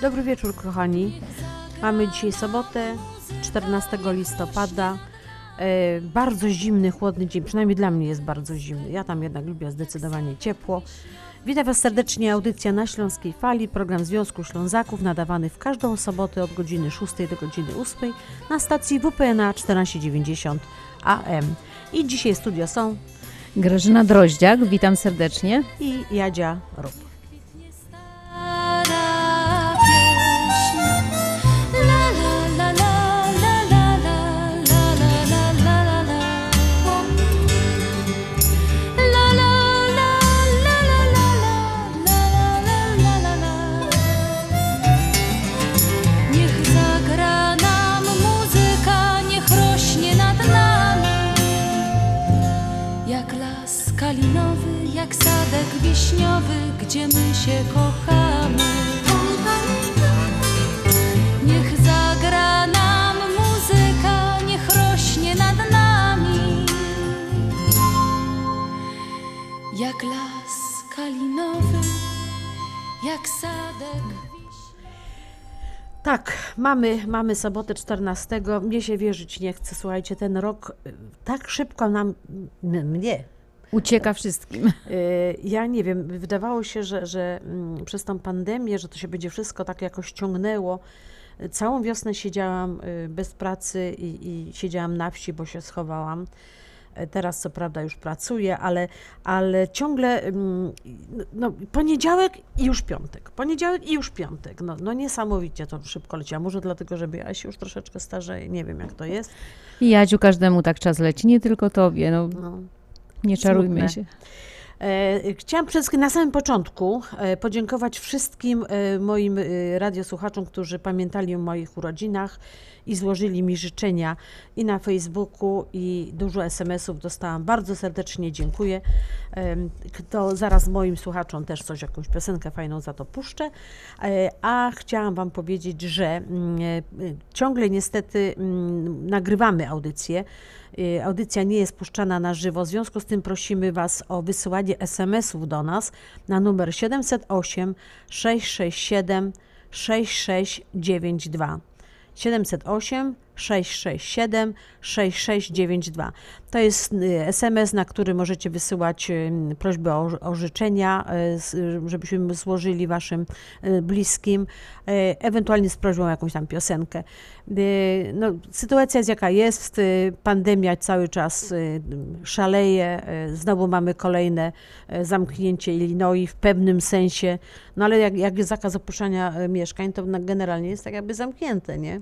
Dobry wieczór, kochani. Mamy dzisiaj sobotę, 14 listopada. E, bardzo zimny, chłodny dzień, przynajmniej dla mnie jest bardzo zimny. Ja tam jednak lubię zdecydowanie ciepło. Witam Was serdecznie, audycja na Śląskiej Fali, program Związku Ślązaków nadawany w każdą sobotę od godziny 6 do godziny 8 na stacji WPNA 1490 AM. I dzisiaj studio są Grażyna Droździak, witam serdecznie. i Jadzia Rup. Się kochamy. Niech zagra nam muzyka, niech rośnie nad nami. Jak las kalinowy, jak sadek Tak, mamy, mamy sobotę 14. Mnie się wierzyć nie chce. Słuchajcie, ten rok y, tak szybko nam, mnie, Ucieka wszystkim. y, ja nie wiem, wydawało się, że, że mm, przez tą pandemię, że to się będzie wszystko tak jakoś ciągnęło. Całą wiosnę siedziałam y, bez pracy i, i siedziałam na wsi, bo się schowałam. Y, Teraz co prawda już pracuję, ale, ale ciągle mm, no, poniedziałek i już piątek. Poniedziałek i już piątek. No, no niesamowicie to szybko leci. A może dlatego, że ja się już troszeczkę starzeję, nie wiem jak to jest. I Jadziu, każdemu tak czas leci, nie tylko tobie, no No. Nie czarujmy Smutne. się. E, Chciałam przede wszystkim na samym początku e, podziękować wszystkim e, moim radiosłuchaczom, którzy pamiętali o moich urodzinach i złożyli mi życzenia i na Facebooku i dużo SMS-ów dostałam. Bardzo serdecznie dziękuję. To zaraz moim słuchaczom też coś, jakąś piosenkę fajną za to puszczę. A chciałam Wam powiedzieć, że mm, ciągle niestety mm, nagrywamy audycję. Y, Audycja nie jest puszczana na żywo, w związku z tym prosimy Was o wysyłanie SMS-ów do nas na numer 708 667 6692. 708 667 6692. To jest y, SMS, na który możecie wysyłać y, prośby o, o życzenia, y, y, żebyśmy złożyli Waszym y, bliskim, y, ewentualnie z prośbą o jakąś tam piosenkę. Y, No, sytuacja jest jaka jest, y, pandemia cały czas y, szaleje, y, znowu mamy kolejne y, zamknięcie Illinois w pewnym sensie, no ale jak, jak jest zakaz opuszczania y, mieszkań, to generalnie jest tak jakby zamknięte, nie?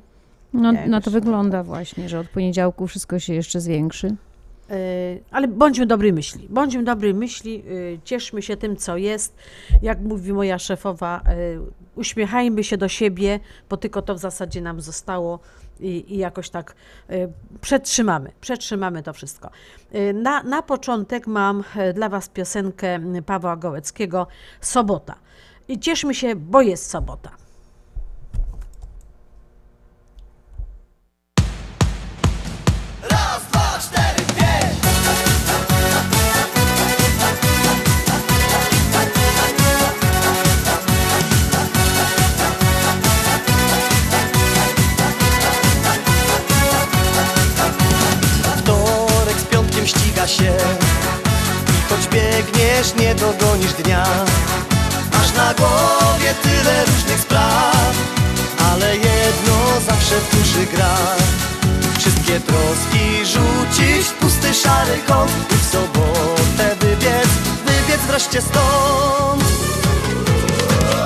No, Jakoś to wygląda właśnie, że od poniedziałku wszystko się jeszcze zwiększy. Y, Ale bądźmy dobrej myśli. Bądźmy dobrej myśli, y, cieszmy się tym, co jest. Jak mówi moja szefowa, y, uśmiechajmy się do siebie, bo tylko to w zasadzie nam zostało i, i jakoś tak przetrzymamy. Przetrzymamy to wszystko. Na, na początek mam dla Was piosenkę Pawła Gołeckiego Sobota. I cieszmy się, bo jest sobota. Gonisz dnia. Masz na głowie tyle różnych spraw Ale jedno zawsze w duszy gra. Wszystkie troski rzucić w pusty szary kąt I w sobotę wybiec, wybiec wreszcie stąd.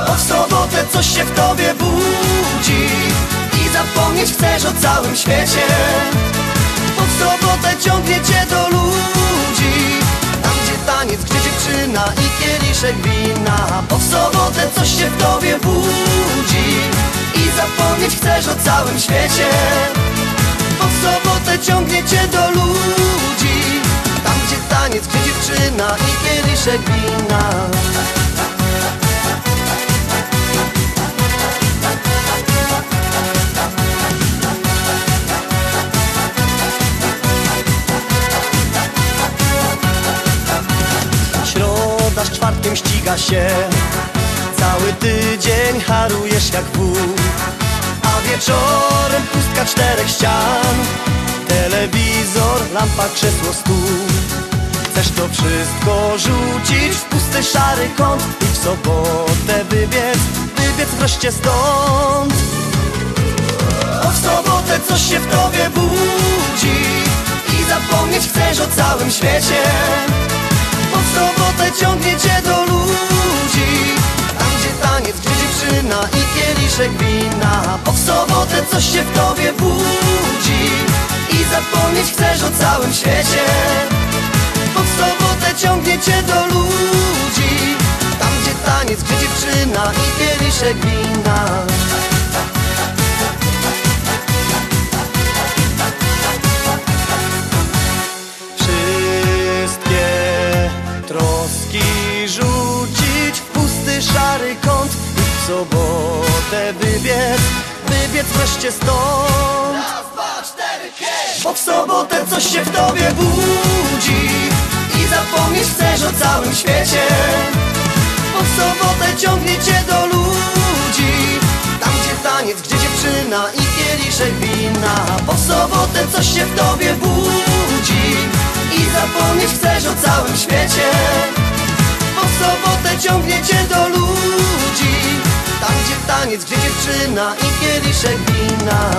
Bo w sobotę coś się w tobie budzi I zapomnieć chcesz o całym świecie. Bo w sobotę ciągnie cię do ludzi taniec, gdzie dziewczyna i kieliszek wina. Bo w sobotę coś się w tobie budzi I zapomnieć chcesz o całym świecie. Bo w sobotę ciągnie cię do ludzi Tam gdzie taniec, gdzie dziewczyna i kieliszek wina Czwartkiem ściga się. Cały tydzień harujesz jak wół. A wieczorem pustka czterech ścian. Telewizor, lampa, krzesło, stół. Chcesz to wszystko rzucić w pusty szary kąt I w sobotę wybiec, wybiec wreszcie stąd. Bo w sobotę coś się w tobie budzi I zapomnieć chcesz o całym świecie w sobotę ciągnie cię do ludzi. Tam gdzie taniec, gdzie dziewczyna i kieliszek wina. Bo w sobotę coś się w tobie budzi. I zapomnieć chcesz o całym świecie. W sobotę ciągnie cię do ludzi. Tam gdzie taniec, gdzie dziewczyna i kieliszek wina szary kąt I w sobotę wybiec, wybiec wreszcie stąd. Raz, Bo w sobotę coś się w tobie budzi I zapomnieć chcesz o całym świecie. Bo w sobotę ciągnie cię do ludzi Tam gdzie taniec, gdzie dziewczyna i kieliszek wina. Bo w sobotę coś się w tobie budzi I zapomnieć chcesz o całym świecie sobotę ciągnie cię do ludzi. Tam gdzie taniec, gdzie dziewczyna i kieliszek wina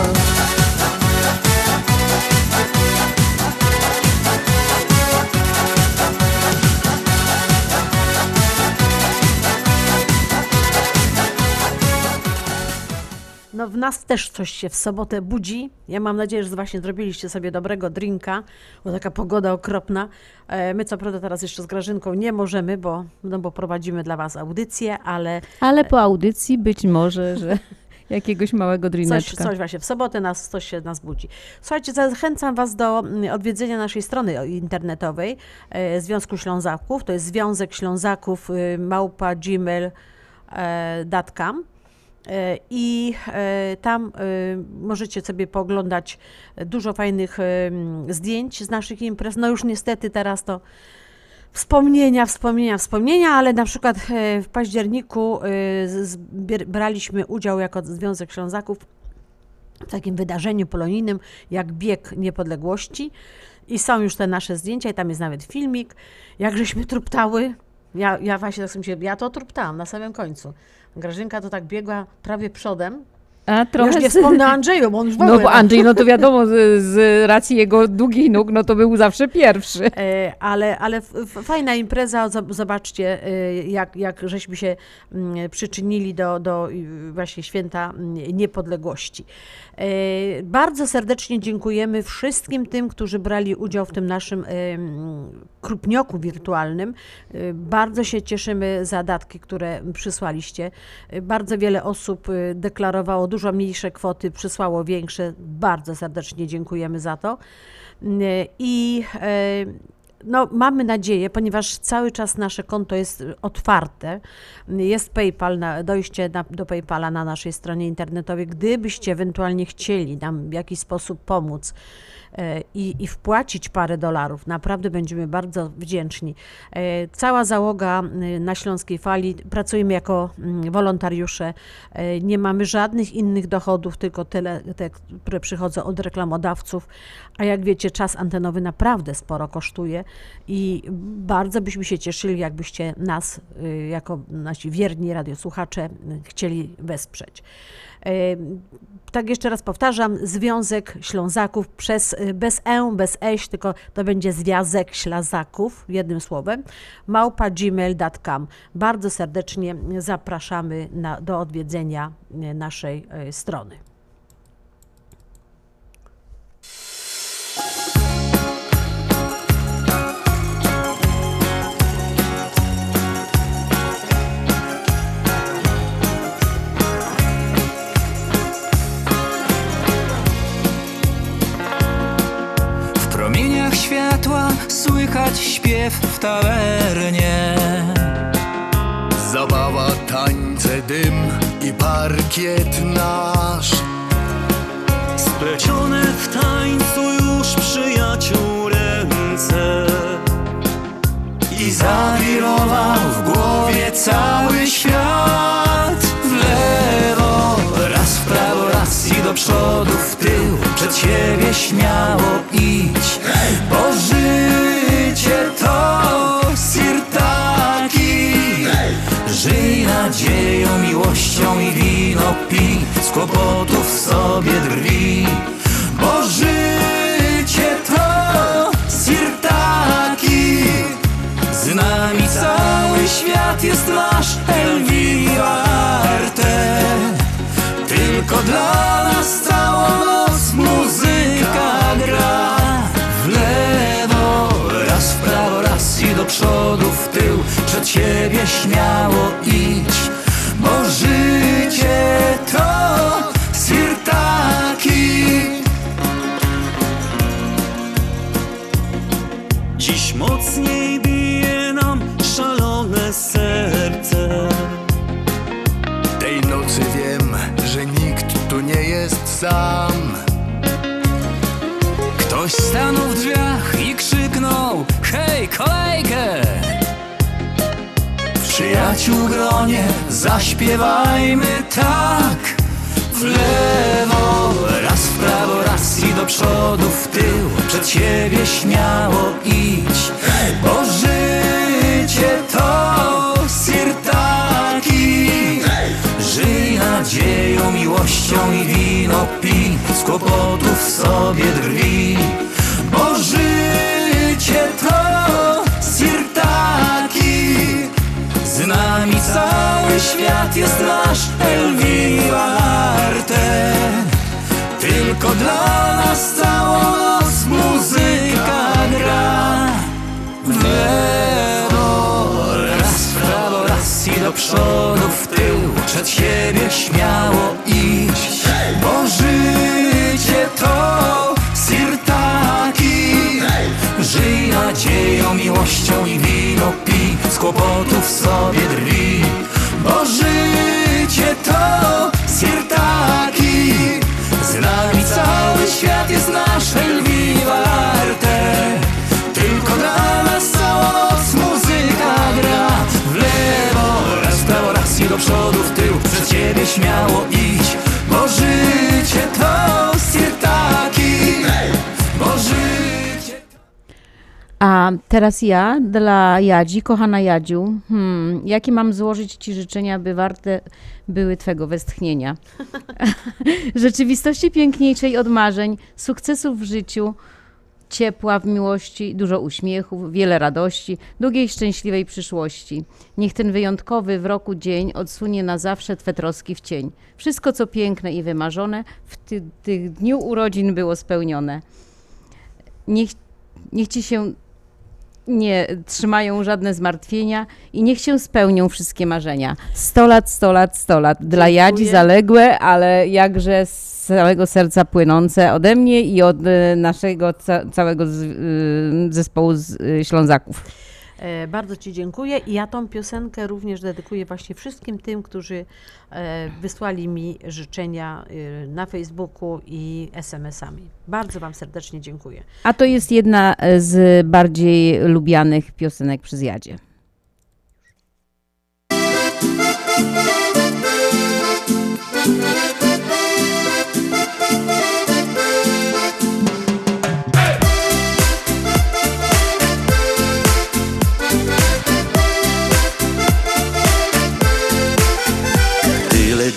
No w nas też coś się w sobotę budzi. Ja mam nadzieję, że właśnie zrobiliście sobie dobrego drinka, bo taka pogoda okropna. E, My co prawda teraz jeszcze z Grażynką nie możemy, bo, no bo prowadzimy dla Was audycję, ale Ale po audycji być może, że jakiegoś małego coś, drineczka. coś właśnie w sobotę nas, coś się nas budzi. Słuchajcie, zachęcam Was do mm, odwiedzenia naszej strony internetowej e, Związku Ślązaków. To jest Związek Ślązaków y, małpa gmail.com. E, I e, tam e, możecie sobie pooglądać dużo fajnych zdjęć z naszych imprez. No już niestety teraz to wspomnienia, wspomnienia, wspomnienia, ale na przykład e, w październiku e, braliśmy udział jako Związek Ślązaków w takim wydarzeniu polonijnym jak Bieg Niepodległości i są już te nasze zdjęcia i tam jest nawet filmik, jak żeśmy truptały. Ja, ja właśnie tak sobie ja to truptałam na samym końcu. Grażynka to tak biegła prawie przodem. A Ja trochę już nie wspomnę Andrzeju, bo on już No bo Andrzej, no to wiadomo, z, z racji jego długich nóg, no to był zawsze pierwszy. E, ale, ale fajna impreza, zob- zobaczcie, e, jak, jak żeśmy się mm, przyczynili do, do właśnie święta mm, niepodległości. E, Bardzo serdecznie dziękujemy wszystkim tym, którzy brali udział w tym naszym krupnioku wirtualnym. E, Bardzo się cieszymy za datki, które przysłaliście. E, Bardzo wiele osób deklarowało dużo mniejsze kwoty, przysłało większe. Bardzo serdecznie dziękujemy za to. I no, mamy nadzieję, ponieważ cały czas nasze konto jest otwarte, jest PayPal, na, dojście na, do PayPala na naszej stronie internetowej. Gdybyście ewentualnie chcieli nam w jakiś sposób pomóc i, i wpłacić parę dolarów, naprawdę będziemy bardzo wdzięczni. E, Cała załoga na Śląskiej Fali, pracujemy jako wolontariusze, e, nie mamy żadnych innych dochodów, tylko tyle, te, które przychodzą od reklamodawców, a jak wiecie, czas antenowy naprawdę sporo kosztuje. i bardzo byśmy się cieszyli, jakbyście nas, y, jako nasi wierni radiosłuchacze, y, chcieli wesprzeć. Tak jeszcze raz powtarzam, Związek Ślązaków przez, y, bez e, bez eś, tylko to będzie Związek Ślazaków, jednym słowem, małpa gmail.com. Bardzo serdecznie zapraszamy na, do odwiedzenia y, naszej y, strony. Słychać śpiew w tawernie. Zabawa, tańce, dym i parkiet nasz. Splecione w tańcu już przyjaciół ręce. I zawirował w głowie cały świat. W lewo, raz w prawo, raz i do przodu, w tył Przed siebie śmiało idź Bo i wino pij Z kłopotów sobie drwi. Bo życie to sirtaki z nami cały świat jest nasz Elvira Arte Tylko dla nas całą noc muzyka gra. W lewo, raz w prawo, raz i do przodu, w tył. Przed siebie śmiało idź sam. Ktoś stanął w drzwiach i krzyknął Hej, kolejkę! W przyjaciół gronie zaśpiewajmy tak! W lewo, raz w prawo, raz i do przodu, w tył. Przed siebie śmiało idź Bo miłością i wino pij Z kłopotów sobie drwi. Bo życie to sirtaki Z nami cały świat jest nasz Elvira Arte. Tylko dla nas całą noc muzyka gra. W lewo, raz w prawo, raz i do przodu, w tył Przed siebie śmiało życie to sirtaki Żyj nadzieją, miłością i wino Z kłopotów sobie drwi. Bo życie to sirtaki Z nami cały świat jest nasz Elvira Arte Tylko dla nas całą noc muzyka gra. W lewo, raz w prawo, raz i do przodu, w tył. Przed siebie śmiało idź Bo A teraz ja dla Jadzi, kochana Jadziu, hmm, jakie mam złożyć Ci życzenia, by warte były Twego westchnienia? Rzeczywistości piękniejszej od marzeń, sukcesów w życiu, ciepła w miłości, dużo uśmiechów, wiele radości, długiej, szczęśliwej przyszłości. Niech ten wyjątkowy w roku dzień odsunie na zawsze Twe troski w cień. Wszystko, co piękne i wymarzone, w ty, tych dniu urodzin było spełnione. Niech, niech Ci się nie trzymają żadne zmartwienia i niech się spełnią wszystkie marzenia. 100 lat, 100 lat, 100 lat. Dla Dziękuję. Jadzi zaległe, ale jakże z całego serca płynące ode mnie i od e, naszego ca całego y, zespołu y, Ślązaków. E, Bardzo Ci dziękuję i ja tą piosenkę również dedykuję właśnie wszystkim tym, którzy e, wysłali mi życzenia e, na Facebooku i SMS-ami. Bardzo Wam serdecznie dziękuję. A to jest jedna z bardziej lubianych piosenek przez Jadzie.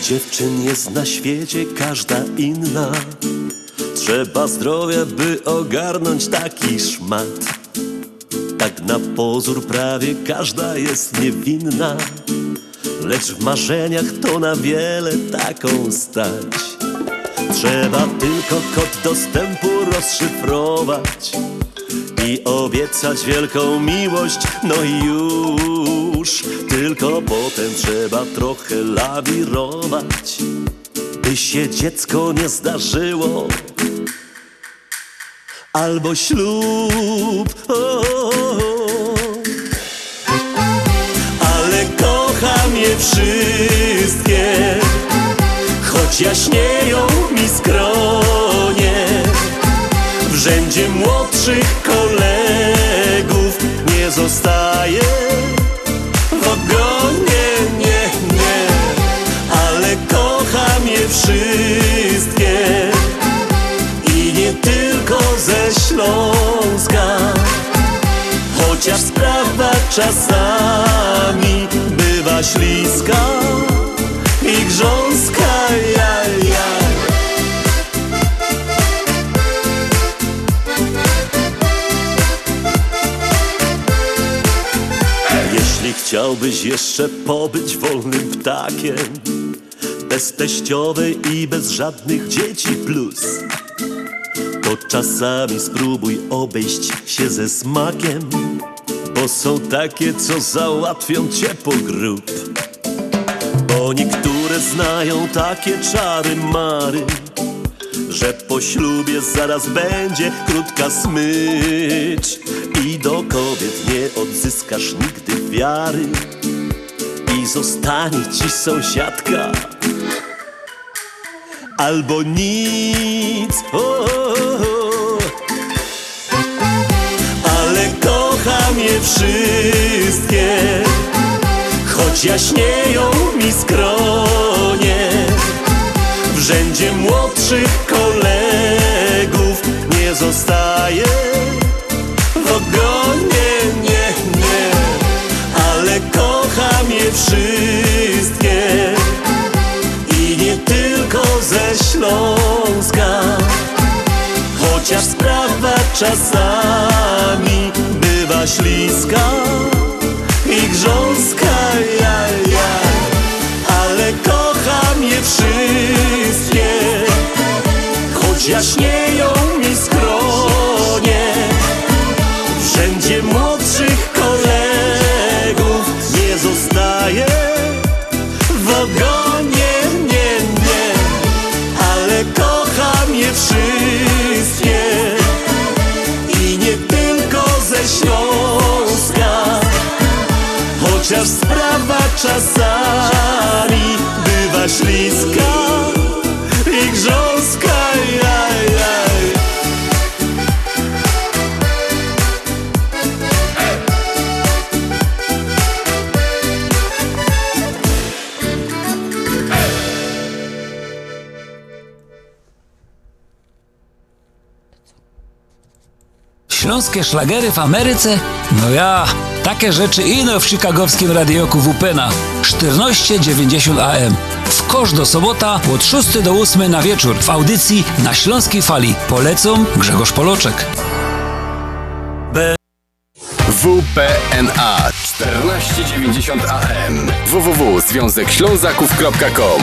Dziewczyn jest na świecie każda inna. Trzeba zdrowia, by ogarnąć taki szmat. Tak na pozór prawie każda jest niewinna. Lecz w marzeniach to na wiele taką stać. Trzeba tylko kod dostępu rozszyfrować i obiecać wielką miłość, no i już. Tylko potem trzeba trochę lawirować, by się dziecko nie zdarzyło. Albo ślub. O, o, o. Ale kocham je wszystkie, choć jaśnieją mi skronie. W rzędzie młodszych kolegów nie zostaje wszystkie i nie tylko ze Śląska. Chociaż sprawa czasami bywa śliska i grząska, ja, ja. Jeśli chciałbyś jeszcze pobyć wolnym ptakiem Bez teściowej i bez żadnych dzieci plus. To czasami spróbuj obejść się ze smakiem Bo są takie, co załatwią cię po grób. Bo niektóre znają takie czary mary że po ślubie zaraz będzie krótka smycz. I do kobiet nie odzyskasz nigdy wiary i zostanie ci sąsiadka albo nic. O, o, o. Ale kocham je wszystkie, choć jaśnieją mi skronie. W rzędzie młodszych kolegów nie zostaje w ogonie, nie, nie. Ale kocham je wszystkie ze Śląska. Chociaż sprawa czasami bywa śliska i grząska, ja, ja. Ale kocham je wszystkie, choć jaśnieją Chociaż sprawa czasami bywa śliska i grząska, jaj, jaj. Śląskie szlagery w Ameryce? No ja, takie rzeczy ino w chicagowskim radioku WPNA 1490 AM. W kosz do sobota od 6 do 8 na wieczór w audycji na Śląskiej Fali. Polecą Grzegorz Poloczek. WPNA 1490 AM www.związekślązaków.com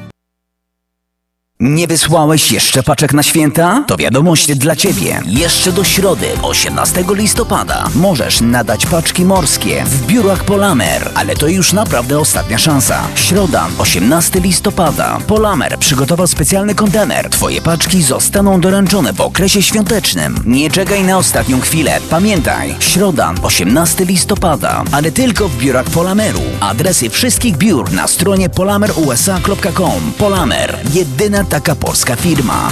Nie wysłałeś jeszcze paczek na święta? To wiadomość dla Ciebie. Jeszcze do środy, 18 listopada, możesz nadać paczki morskie w biurach Polamer, ale to już naprawdę ostatnia szansa. Środa, 18 listopada. Polamer przygotował specjalny kontener. Twoje paczki zostaną doręczone w okresie świątecznym. Nie czekaj na ostatnią chwilę. Pamiętaj, środa, 18 listopada, ale tylko w biurach Polameru. Adresy wszystkich biur na stronie polamerusa.com. Polamer, jedyna taka polska firma.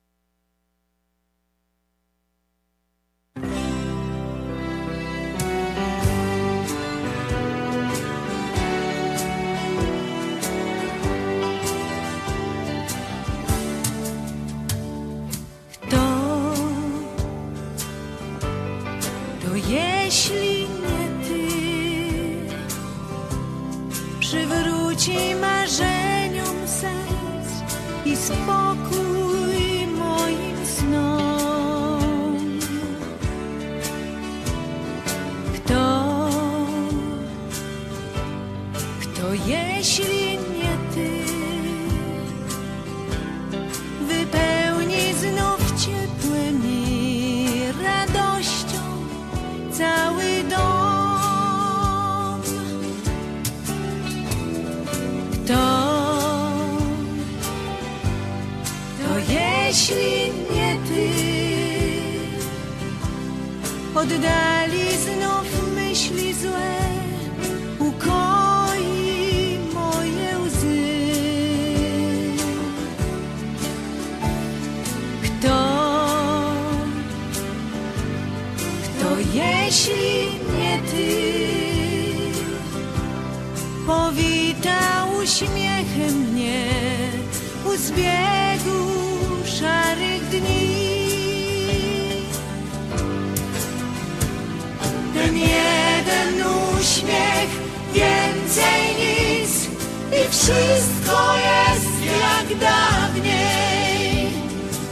Przywróci marzeniom sens i spokój moim snom. Kto, kto jeśli oddali znów myśli złe, ukoi moje łzy. Kto, kto jeśli nie ty, powita uśmiechem mnie u wszystko jest jak dawniej.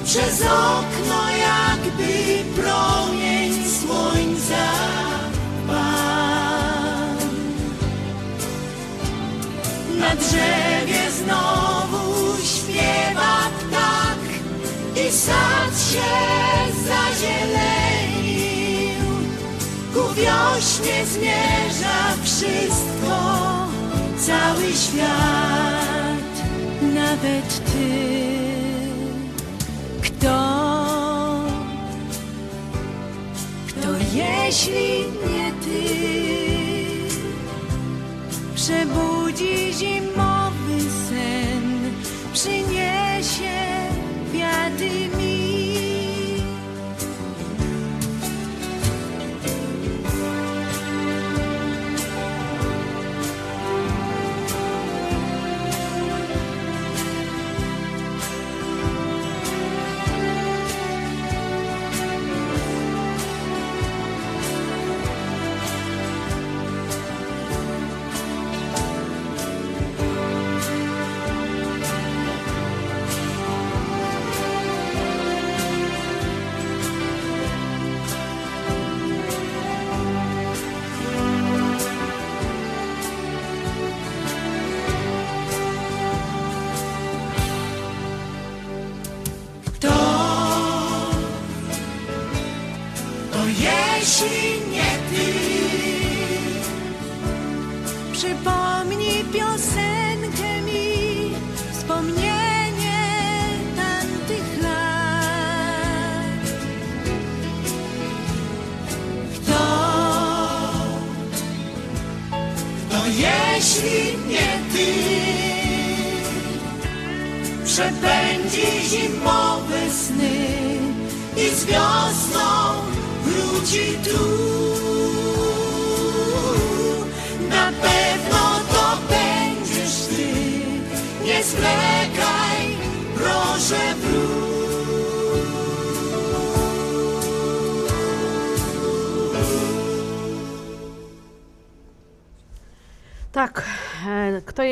Przez okno jakby promień słońca padł. Na drzewie znowu śpiewa ptak i sad się zazielenił. Ku wiośnie zmierza wszystko, cały świat, nawet ty. Kto, kto jeśli nie ty, przebudzi zimowy sen, przyniesie kwiaty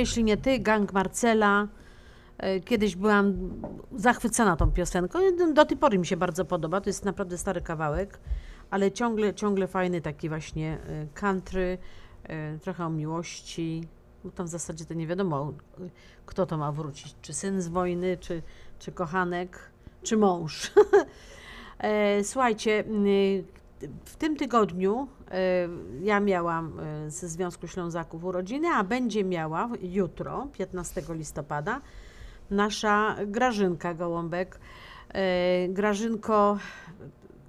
jeśli nie ty, gang Marcela. E, Kiedyś byłam zachwycona tą piosenką. i Do tej pory mi się bardzo podoba. To jest naprawdę stary kawałek, ale ciągle, ciągle fajny taki właśnie e, country, e, trochę o miłości. No tam w zasadzie to nie wiadomo, e, kto to ma wrócić. Czy syn z wojny, czy, czy kochanek, czy mąż. E, Słuchajcie, w tym tygodniu e, ja miałam e, ze Związku Ślązaków urodziny, a będzie miała jutro, 15 listopada, nasza Grażynka Gołąbek. E, Grażynko,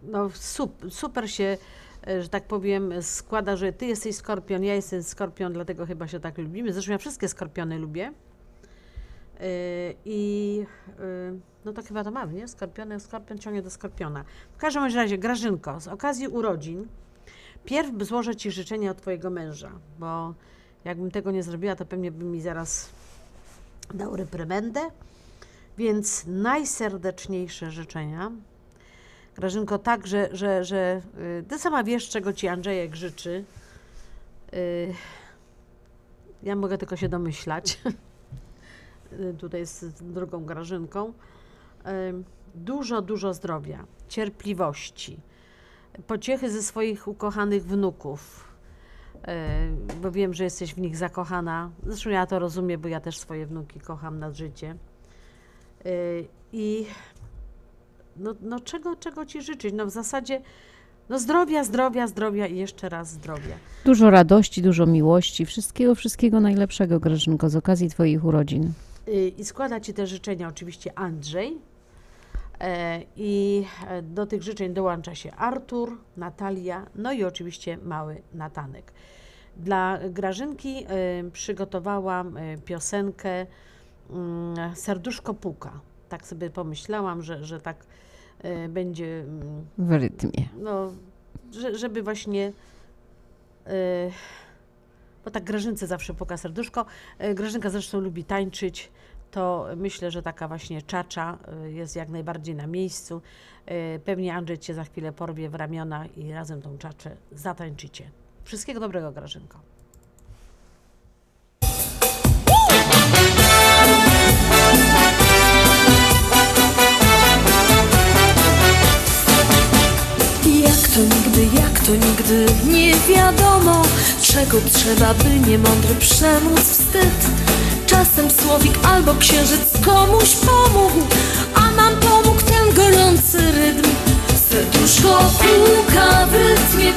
no sup, super się, że tak powiem, składa, że ty jesteś skorpion, ja jestem skorpion, dlatego chyba się tak lubimy. Zresztą ja wszystkie skorpiony lubię. I no to chyba to mamy, nie? Skorpiony, skorpion ciągnie do skorpiona. W każdym razie, Grażynko, z okazji urodzin, pierw złożę Ci życzenia od Twojego męża, bo jakbym tego nie zrobiła, to pewnie by mi zaraz dał reprymendę. Więc najserdeczniejsze życzenia. Grażynko, tak, że, że, że y, Ty sama wiesz, czego Ci Andrzejek życzy. Y, Ja mogę tylko się domyślać. Y, Tutaj z drugą Grażynką. Ym, Dużo, dużo zdrowia, cierpliwości, pociechy ze swoich ukochanych wnuków, y, bo wiem, że jesteś w nich zakochana. Zresztą ja to rozumiem, bo ja też swoje wnuki kocham nad życie. Y, I no, no czego, czego Ci życzyć? No w zasadzie no zdrowia, zdrowia, zdrowia i jeszcze raz zdrowia. Dużo radości, dużo miłości, wszystkiego, wszystkiego najlepszego, Grażynko, z okazji Twoich urodzin. Y, I składa Ci te życzenia oczywiście Andrzej. E, I e, do tych życzeń dołącza się Artur, Natalia, no i oczywiście mały Natanek. Dla Grażynki e, przygotowałam piosenkę mm, Serduszko puka. Tak sobie pomyślałam, że, że tak będzie, mm, W rytmie. no, że, żeby właśnie bo tak Grażynce zawsze puka serduszko. Grażynka zresztą lubi tańczyć, to myślę, że taka właśnie czacza e, jest jak najbardziej na miejscu. E, Pewnie Andrzej Cię za chwilę porwie w ramiona i razem tą czaczę zatańczycie. Wszystkiego dobrego, Grażynko. Jak to nigdy, jak to nigdy nie wiadomo Czego trzeba, by niemądry przemóc wstyd Czasem słowik albo księżyc komuś pomógł A nam pomógł ten gorący rytm. Serduszko puka w rytmie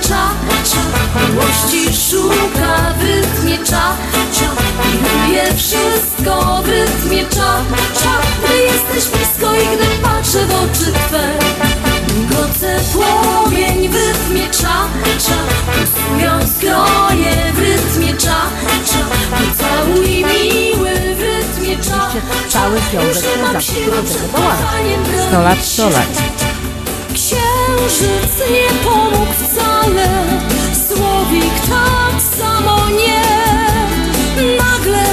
Miłości szuka w rytmie cza, cza Miluje wszystko w rytmie cza, cza Gdy jesteś blisko i gdy patrzę w oczy Twe Goce płomień w rytmie cza, cza Pulsują skronie w rytmie cza, cza Pocałuj miły w rytmie cza, cza Cały piątek na zawsze do tego dołana 100 lat, 100 lat. Księżyc nie pomógł wcale Słowik tak samo nie. Nagle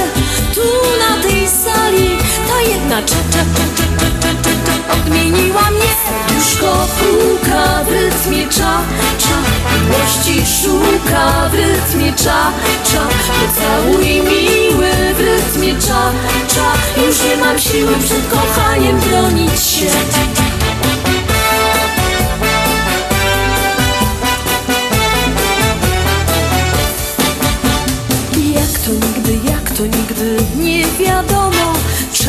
tu na tej sali Ta jedna cza, cza, cza, cza, cza, cza, cza Odmieniła mnie Serduszko puka w rytmie cza cza Miłości szuka w rytmie cza cza Pocałuj miły w rytmie cza cza Już nie mam siły przed kochaniem bronić się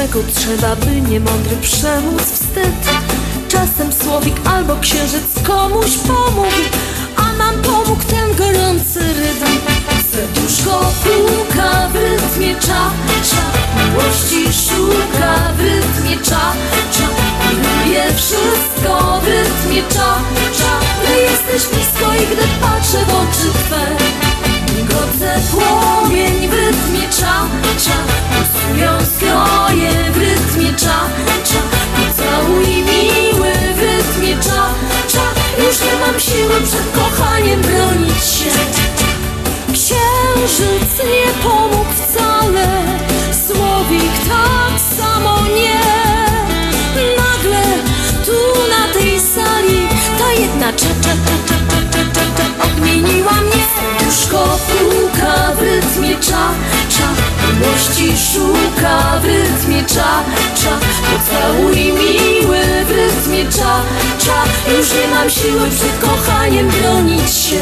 Czego trzeba, by niemądry przemóc wstyd? Czasem słowik albo księżyc komuś pomógł A nam pomógł ten gorący rytm. Serduszko puka w rytmie cza, cza Miłości szuka w rytmie cza, cza wie wszystko w rytmie cza, cza Gdy jesteś blisko i gdy patrzę w oczy Twe Migoce płomień w rytmie cza, cza Lubią stroje w rytmie cza, cza. Miły w rytmie cza, cza. Już nie mam siły przed kochaniem bronić się. Księżyc nie pomógł wcale Słowik tak samo nie. Nagle tu na tej sali Ta jedna cza, cza, cza, cza, cza, cza, cza, cza. Odmieniła mnie Już kopułka w rytmie cza. Miłości szuka w rytmie cza cza. Pocałuj miły w rytmie cza cza. Już nie mam siły przed kochaniem bronić się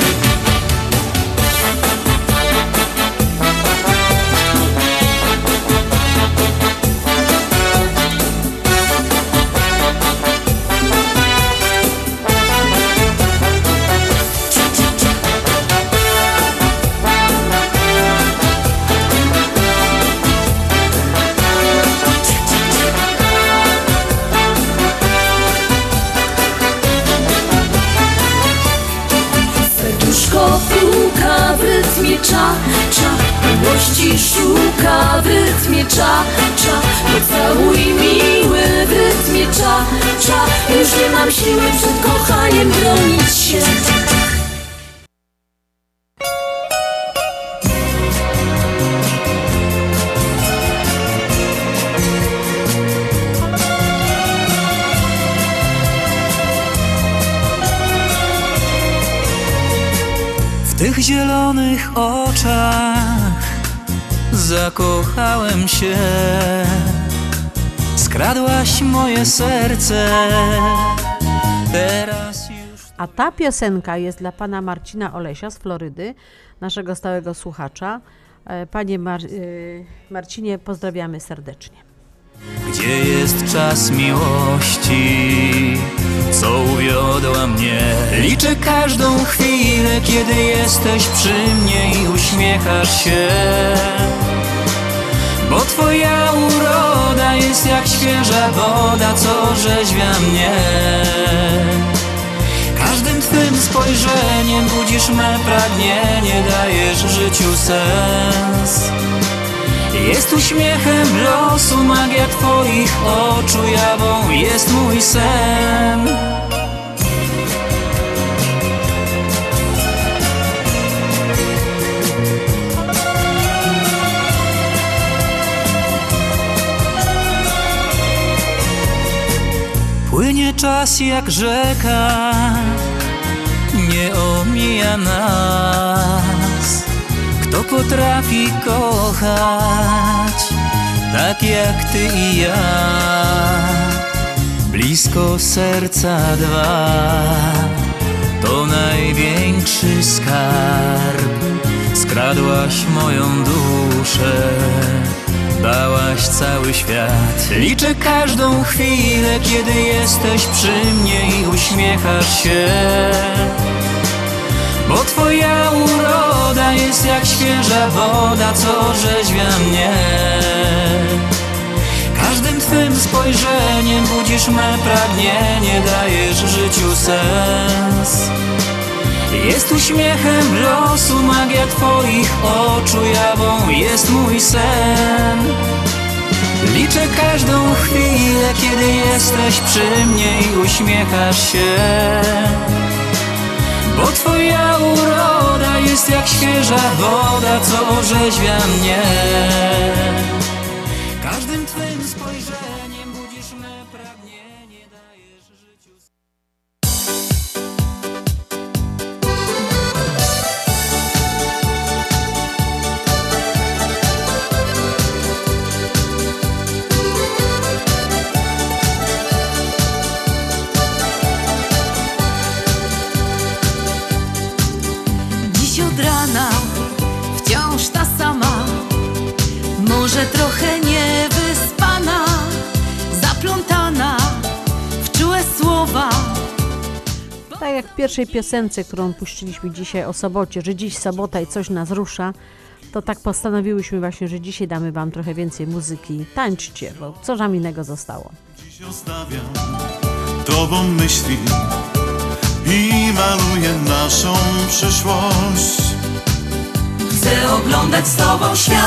cza, cza Miłości szuka w rytmie cza, cza Pocałuj miły w rytmie cza, cza Już nie mam siły przed kochaniem bronić się oczach zakochałem się. Skradłaś moje serce. Teraz już. A ta piosenka jest dla pana Marcina Olesia z Florydy, naszego stałego słuchacza. E, Panie Mar- y, Marcinie, pozdrawiamy serdecznie. Gdzie jest czas miłości, co uwiodła mnie? Liczę każdą chwilę, kiedy jesteś przy mnie i uśmiechasz się. Bo twoja uroda jest jak świeża woda, co rzeźwia mnie. Każdym twym spojrzeniem budzisz me pragnienie, dajesz życiu sens. Jest uśmiechem losu, magia twoich oczu jawą jest mój sen. Płynie czas jak rzeka, nie omija nas. Kto potrafi kochać tak jak ty i ja? Blisko serca dwa to największy skarb. Skradłaś moją duszę, dałaś cały świat. Liczę każdą chwilę, kiedy jesteś przy mnie i uśmiechasz się. Bo twoja uroda jest jak świeża woda, co rzeźwia mnie. Każdym twym spojrzeniem budzisz me pragnienie, dajesz życiu sens. Jest uśmiechem losu, magia twoich oczu jawą jest mój sen. Liczę każdą chwilę, kiedy jesteś przy mnie i uśmiechasz się bo twoja uroda jest jak świeża woda, co orzeźwia mnie jak w pierwszej piosence, którą puściliśmy dzisiaj o sobocie, że dziś sobota i coś nas rusza, to tak postanowiłyśmy właśnie, że dzisiaj damy Wam trochę więcej muzyki. Tańczcie, bo co nam innego zostało. Dziś ostawiam Tobą myśli i maluję naszą przyszłość. Chcę oglądać z Tobą świat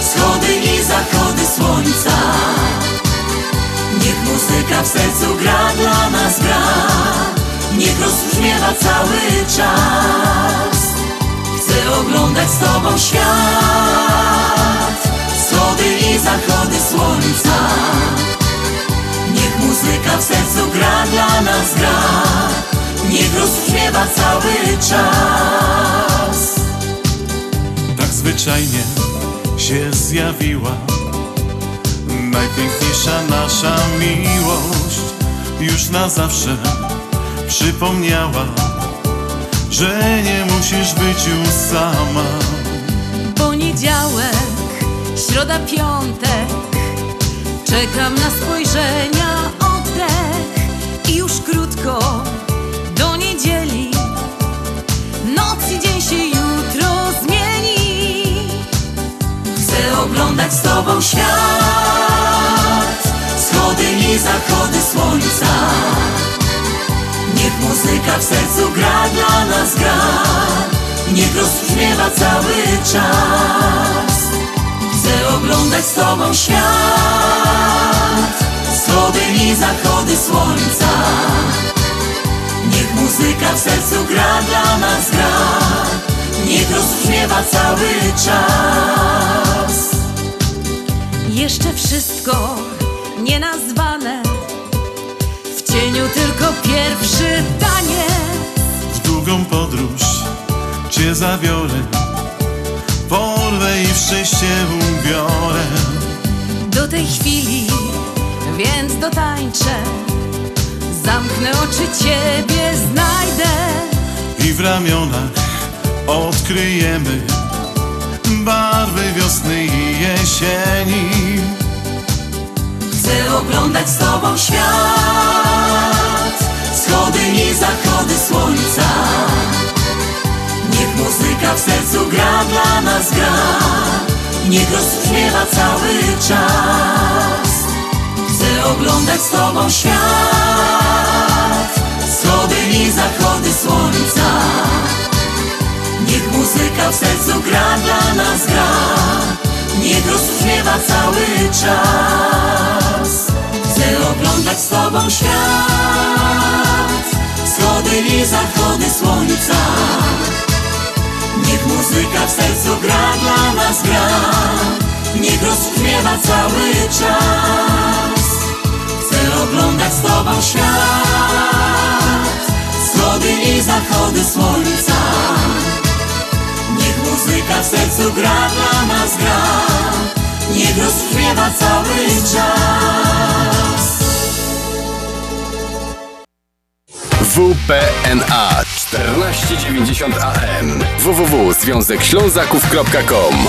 Wschody i zachody słońca Niech muzyka w sercu gra dla nas gra. Niech rozbrzmiewa cały czas. Chcę oglądać z Tobą świat. Wschody i zachody słońca. Niech muzyka w sercu gra dla nas gra. Niech rozbrzmiewa cały czas. Tak zwyczajnie się zjawiła Najpiękniejsza nasza miłość Już na zawsze przypomniała Że nie musisz być już sama. Poniedziałek, środa, piątek Czekam na spojrzenia, oddech. I już krótko oglądać z Tobą świat. Wschody i zachody słońca. Niech muzyka w sercu gra dla nas gra. Niech rozbrzmiewa cały czas. Chcę oglądać z Tobą świat. Wschody i zachody słońca. Niech muzyka w sercu gra dla nas gra. Niech rozbrzmiewa cały czas Jeszcze wszystko nienazwane W cieniu tylko pierwszy taniec W długą podróż Cię zabiorę Porwę i w szczęście ubiorę do tej chwili, więc dotańczę. Zamknę oczy, ciebie znajdę. I w ramionach odkryjemy Barwy wiosny i jesieni Chcę oglądać z tobą świat, wschody i zachody słońca. Niech muzyka w sercu gra dla nas gra, niech rozbrzmiewa cały czas. Chcę oglądać z tobą świat, wschody i zachody słońca. Niech muzyka w sercu gra dla nas gra, niech rozbrzmiewa cały czas. Chcę oglądać z tobą świat, wschody i zachody słońca. Niech muzyka w sercu gra dla nas gra, niech rozbrzmiewa cały czas. Chcę oglądać z tobą świat, wschody i zachody słońca. Muzyka w sercu gra dla nas gra, niech rozbrzmiewa cały czas. WPNA 1490 AM www.związekślązaków.com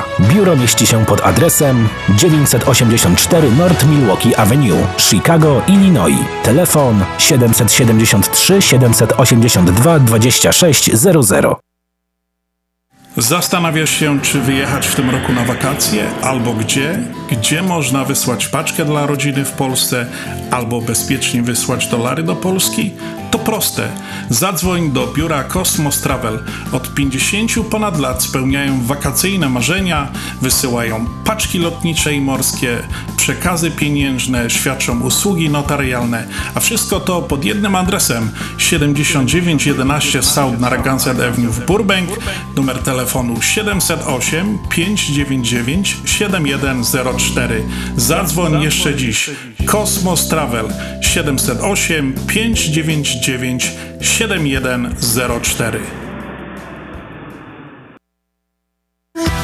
Biuro mieści się pod adresem 984 North Milwaukee Avenue, Chicago, Illinois. Telefon 773 782 2600. Zastanawiasz się, czy wyjechać w tym roku na wakacje, albo gdzie? Gdzie można wysłać paczkę dla rodziny w Polsce, albo bezpiecznie wysłać dolary do Polski? To proste. Zadzwoń do biura Cosmos Travel. Od 50 ponad lat spełniają wakacyjne marzenia, wysyłają paczki lotnicze i morskie, przekazy pieniężne, świadczą usługi notarialne, a wszystko to pod jednym adresem 7911 South Narragansett Avenue w Burbank, numer telefonu 708 599 7104. Zadzwoń jeszcze dziś. Cosmos Travel 708 599 7104.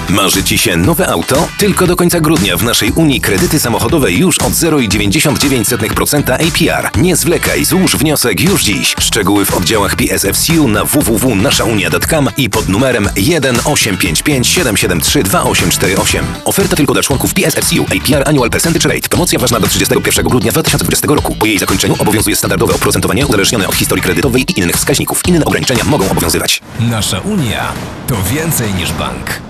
Marzy Ci się nowe auto? Tylko do końca grudnia w naszej Unii kredyty samochodowe już od 0,99% APR. Nie zwlekaj, złóż wniosek już dziś. Szczegóły w oddziałach PSFCU na www.naszaunia.com i pod numerem 1 855 773 2848. Oferta tylko dla członków PSFCU APR Annual Percentage Rate. Promocja ważna do 31 grudnia 2020 roku. Po jej zakończeniu obowiązuje standardowe oprocentowanie uzależnione od historii kredytowej i innych wskaźników. Inne ograniczenia mogą obowiązywać. Nasza Unia to więcej niż bank.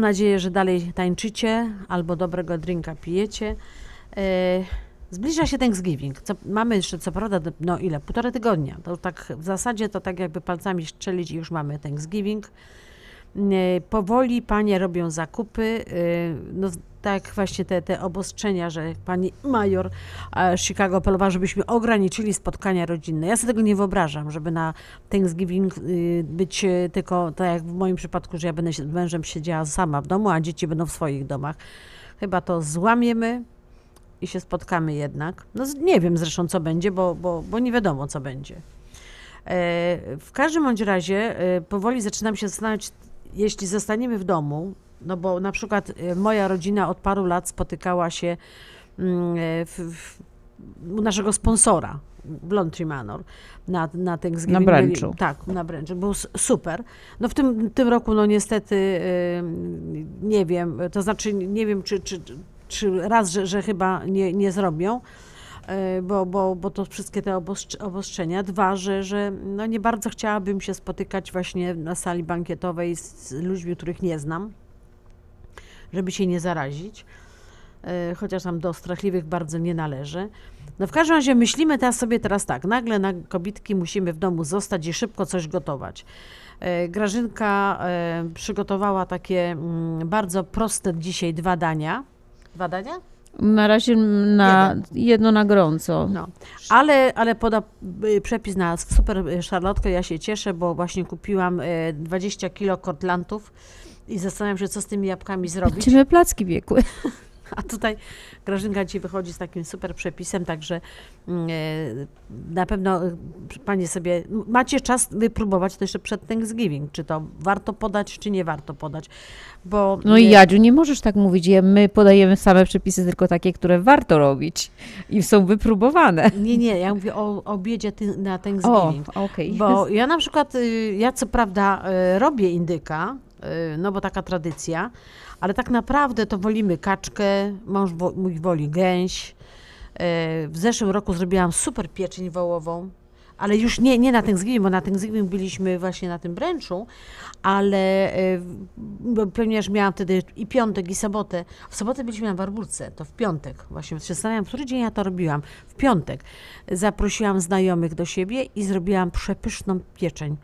Mam nadzieję, że dalej tańczycie albo dobrego drinka pijecie. E, Zbliża się Thanksgiving. Co, mamy jeszcze co prawda, no ile, półtora tygodnia. To tak w zasadzie to tak jakby palcami strzelić i już mamy Thanksgiving. E, Powoli panie robią zakupy. e, No tak właśnie te, te obostrzenia, że pani major e, Chicago apelowała, żebyśmy ograniczyli spotkania rodzinne. Ja sobie tego nie wyobrażam, żeby na Thanksgiving y, być e, tylko, tak jak w moim przypadku, że ja będę z mężem siedziała sama w domu, a dzieci będą w swoich domach. Chyba to złamiemy i się spotkamy jednak. No z- nie wiem zresztą co będzie, bo, bo, bo nie wiadomo co będzie. E, W każdym bądź razie powoli zaczynam się zastanawiać, jeśli zostaniemy w domu, no bo na przykład e, moja rodzina od paru lat spotykała się mm, e, w, w, u naszego sponsora w Laundry Manor na, na Thanksgiving. Na Byli- brunchu. Tak, na brunchu. Był super. No w tym, tym roku no niestety e, nie wiem, to znaczy nie wiem czy, czy, czy raz, że, że chyba nie, nie zrobią, e, bo, bo, bo to wszystkie te obostrz- obostrzenia. Dwa, że, że no nie bardzo chciałabym się spotykać właśnie na sali bankietowej z ludźmi, których nie znam, żeby się nie zarazić, e, chociaż tam do strachliwych bardzo nie należy. No w każdym razie myślimy teraz sobie teraz tak, nagle na kobitki musimy w domu zostać i szybko coś gotować. E, Grażynka e, przygotowała takie mm, bardzo proste dzisiaj dwa dania. Dwa dania? Na razie na jedno na gorąco. No. Ale, ale poda y, przepis na super y, szarlotkę. Ja się cieszę, bo właśnie kupiłam y, 20 kilo kortlantów i zastanawiam się, co z tymi jabłkami zrobić. Będziemy placki biegły. A tutaj Grażynka ci wychodzi z takim super przepisem, także mm, e, na pewno e, panie sobie macie czas wypróbować to jeszcze przed Thanksgiving, czy to warto podać, czy nie warto podać. Bo No i Jadziu, nie możesz tak mówić. My podajemy same przepisy, tylko takie, które warto robić i są wypróbowane. Nie, nie, ja mówię o obiedzie na Thanksgiving. O, okej. Bo ja na przykład, y, ja co prawda y, robię indyka, no bo taka tradycja, ale tak naprawdę to wolimy kaczkę, mąż mój woli gęś. Y, W zeszłym roku zrobiłam super pieczeń wołową, ale już nie, nie na Thanksgiving, bo na Thanksgiving byliśmy właśnie na tym bręczu, ale y, ponieważ miałam wtedy i piątek, i sobotę. W sobotę byliśmy na Warburce, to w piątek. Właśnie się zastanawiam, który dzień ja to robiłam. W piątek zaprosiłam znajomych do siebie i zrobiłam przepyszną pieczeń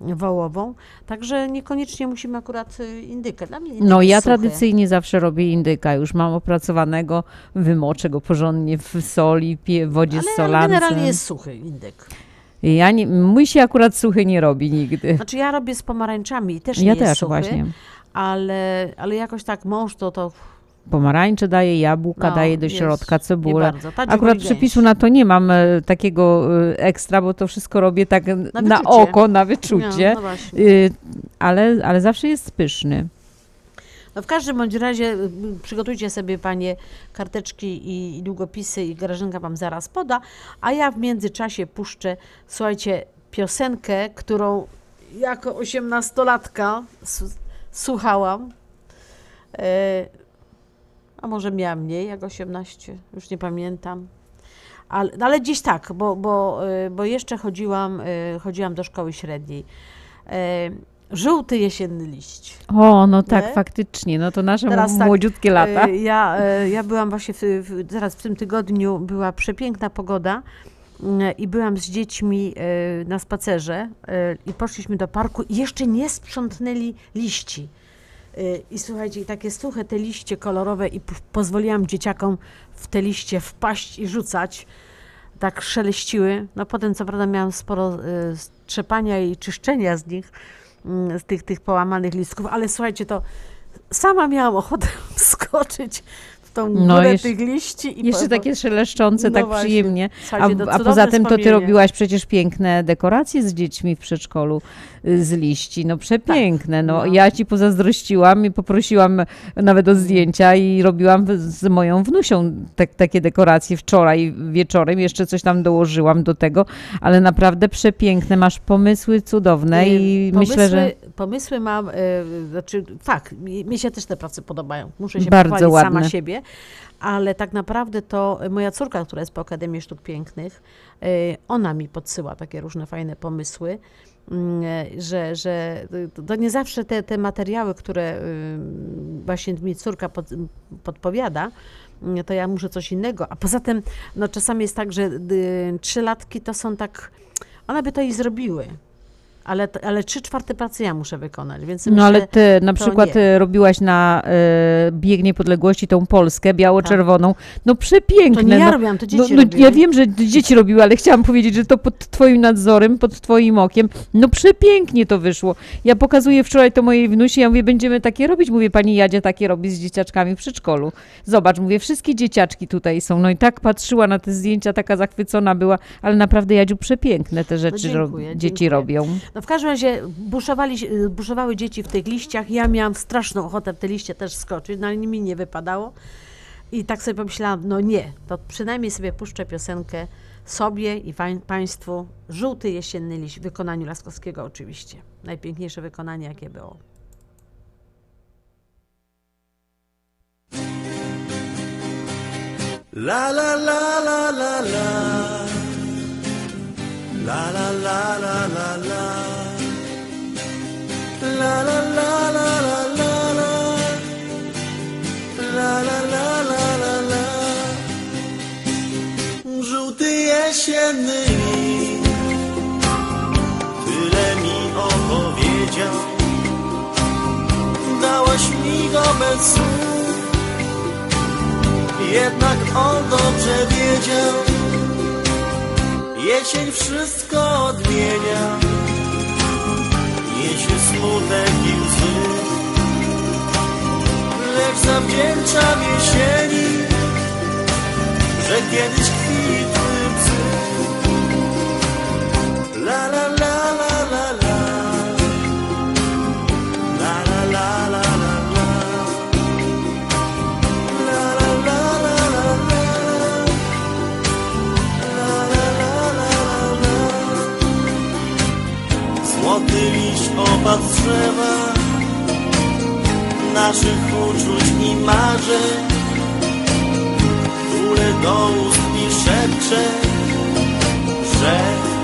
wołową, także niekoniecznie musimy akurat y, indykę. Dla mnie indyk No jest ja suchy. tradycyjnie zawsze robię indyka. Już mam opracowanego, wymoczę go porządnie w soli, pie, wodzie z ale, solancem. ale generalnie jest suchy indyk. Ja nie, mój się akurat suchy nie robi nigdy. Znaczy ja robię z pomarańczami i też Ja nie jest też suchy, właśnie. Ale, ale jakoś tak mąż to, to Pomarańcze daję, jabłka No, daję do jest, środka, cebulę. bardzo. Akurat przepisu gęś. na to nie mam e, takiego e, ekstra, bo to wszystko robię tak na, wyczucie. oko, na wyczucie. No, no właśnie. Y, ale, ale zawsze jest pyszny. No w każdym bądź razie y, przygotujcie sobie panie karteczki i, i długopisy i Grażynka wam zaraz poda, a ja w międzyczasie puszczę, słuchajcie, piosenkę, którą jako osiemnastolatka s- słuchałam. E, a może miałam mniej jak 18, już nie pamiętam. Ale, no ale gdzieś tak, bo, bo, y, bo jeszcze chodziłam, y, chodziłam do szkoły średniej. E, Żółty jesienny liść. O, no tak, Nie? faktycznie. No to nasze Teraz tak, młodziutkie lata. e, Ja, ja byłam właśnie, w, w, teraz w tym tygodniu była przepiękna pogoda i byłam z dziećmi na spacerze i poszliśmy do parku i jeszcze nie sprzątnęli liści. E, I słuchajcie, takie suche te liście kolorowe i pozwoliłam dzieciakom w te liście wpaść i rzucać. Tak szeleściły. No potem co prawda miałam sporo e, strzepania i czyszczenia z nich, mm, z tych, tych połamanych listków, ale słuchajcie, to sama miałam ochotę skoczyć w tą górę No, jeszcze- tych liści. I Jeszcze po- takie szeleszczące, No tak właśnie. przyjemnie. A, a poza tym to ty robiłaś przecież piękne dekoracje z dziećmi w przedszkolu y, z liści. No przepiękne. No, no. ja ci pozazdrościłam i poprosiłam nawet o zdjęcia i robiłam z moją wnusią te, takie dekoracje wczoraj wieczorem. Jeszcze coś tam dołożyłam do tego, ale naprawdę przepiękne. Masz pomysły cudowne i pomysły, myślę, że Pomysły mam, e, znaczy fakt, mi, się też te prace podobają. Muszę się Bardzo pochwalić sama ładne. siebie. ale tak naprawdę to moja córka, która jest po Akademii Sztuk Pięknych, y, ona mi podsyła takie różne fajne pomysły, że, że to nie zawsze te, te materiały, które y, właśnie mi córka pod, podpowiada, y, to ja muszę coś innego. A poza tym, no czasami jest tak, że y, trzylatki to są tak, one by to i zrobiły. Ale, ale trzy czwarte pracy ja muszę wykonać, więc No myślę, ale ty na to przykład nie. e, robiłaś na e, bieg niepodległości tą Polskę biało-czerwoną. No przepiękne. To nie ja no, robiłam, to no, dzieci no, robiły. Ja wiem, że dzieci robiły, ale chciałam powiedzieć, że to pod twoim nadzorem, pod twoim okiem. No przepięknie to wyszło. Ja pokazuję wczoraj to mojej wnusi, ja mówię, będziemy takie robić. Mówię, pani Jadzie takie robi z dzieciaczkami w przedszkolu. Zobacz, mówię, wszystkie dzieciaczki tutaj są. No i tak patrzyła na te zdjęcia, taka zachwycona była, ale naprawdę Jadziu, przepiękne te rzeczy ro- dziękuję, dzieci dziękuję. robią. No w każdym razie buszowali, buszowały dzieci w tych liściach. Ja miałam straszną ochotę w te liście też skoczyć, no ale mi nie wypadało. I tak sobie pomyślałam, no nie, to przynajmniej sobie puszczę piosenkę sobie i pań, Państwu. Żółty jesienny liść w wykonaniu Laskowskiego oczywiście. Najpiękniejsze wykonanie, jakie było. La la la la la la La la la la la la La la la la la la la La la la la la la Żółty jesienny Tyle mi opowiedział Dałaś mi go bez słów jednak on dobrze wiedział Jesień wszystko odmienia. Niesie smutek i łzy. Lecz zawdzięczam jesieni Że kiedyś kwitły psy. La la z drzewa Naszych uczuć i marzeń Tule do ust mi szepcze Że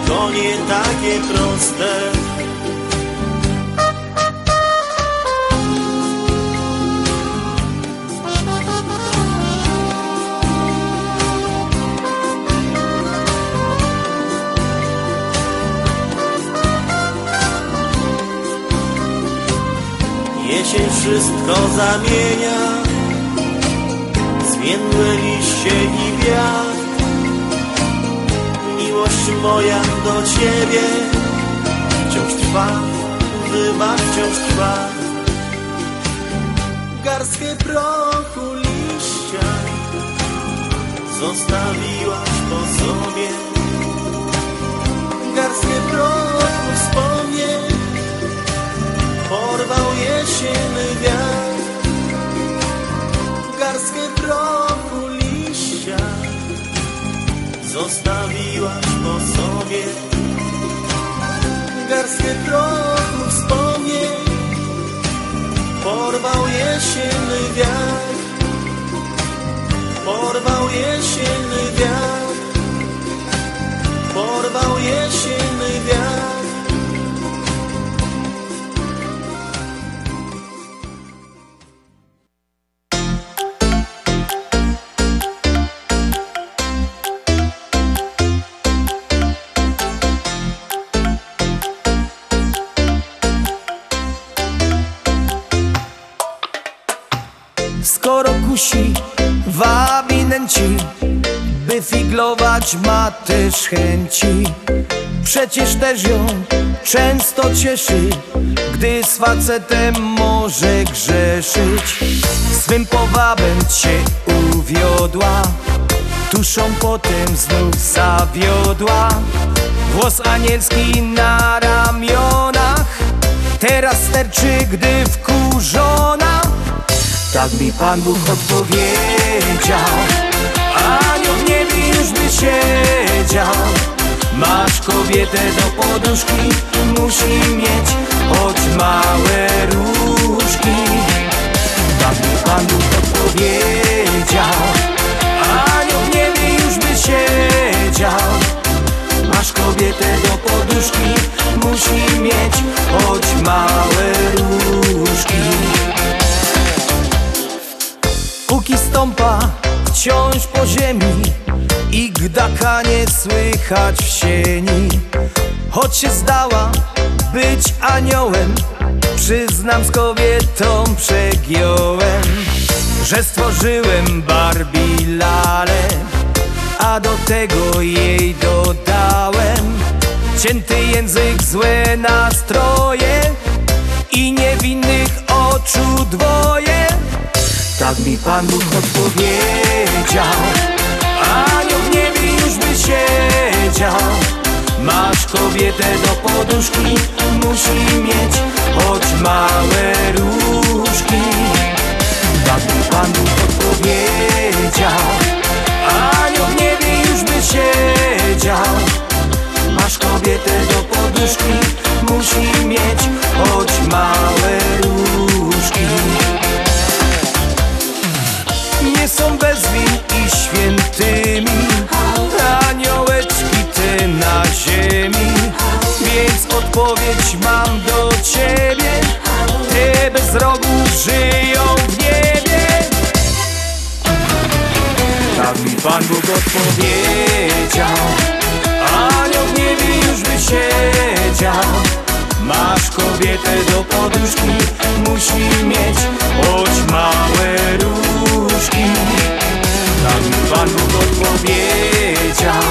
to nie takie proste Wszystko zamienia. Zmienłe liście i wiatr. Miłość moja do ciebie Wciąż trwa, wybacz, wciąż trwa. Garstkę prochu liścia Zostawiłaś po sobie. Garstkę prochu Jesienny wiatr. Garstkę prochu liścia Zostawiłaś po sobie. Garstkę prochu wspomnień Porwał jesienny wiatr. Porwał jesienny wiatr. Porwał jesienny figlować ma też chęci Przecież też ją często cieszy Gdy z facetem może grzeszyć. Swym powabem cię uwiodła Tuszą potem znów zawiodła. Włos anielski na ramionach Teraz sterczy, gdy wkurzona. Tak mi Pan Bóg odpowiedział. Anioł w niebie siedział. Masz kobietę do poduszki Musi mieć choć małe różki. Dawno panu to powiedział Anioł w niebie już by siedział. Masz kobietę do poduszki Musi mieć choć małe różki. Póki stąpa wciąż po ziemi I gdakanie słychać w sieni. Choć się zdała być aniołem Przyznam z kobietą przegiąłem Że stworzyłem Barbie lalę A do tego jej dodałem Cięty język, złe nastroje I niewinnych oczu dwoje Tak mi Pan Bóg odpowiedział. Anioł w niebie już by siedział. Masz kobietę do poduszki Musi mieć choć małe różki. Tak mi Pan Bóg odpowiedział. Anioł w niebie już by siedział. Masz kobietę do poduszki Musi mieć choć małe różki odpowiedź mam do ciebie. Te bez rogu żyją w niebie. Tak mi Pan Bóg odpowiedział. Anioł w niebie już by siedział. Masz kobietę do poduszki Musi mieć choć małe różki. Tak mi Pan Bóg odpowiedział.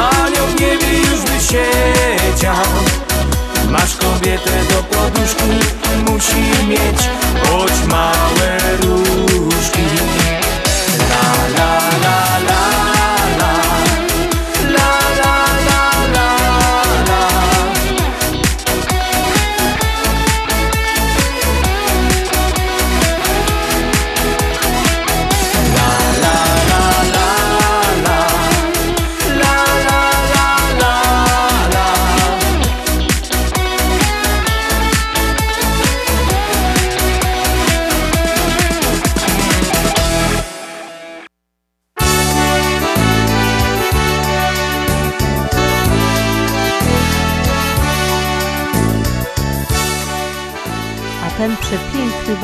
Anioł w niebie siedział. Masz kobietę do poduszki Musi mieć choć małe różki. La la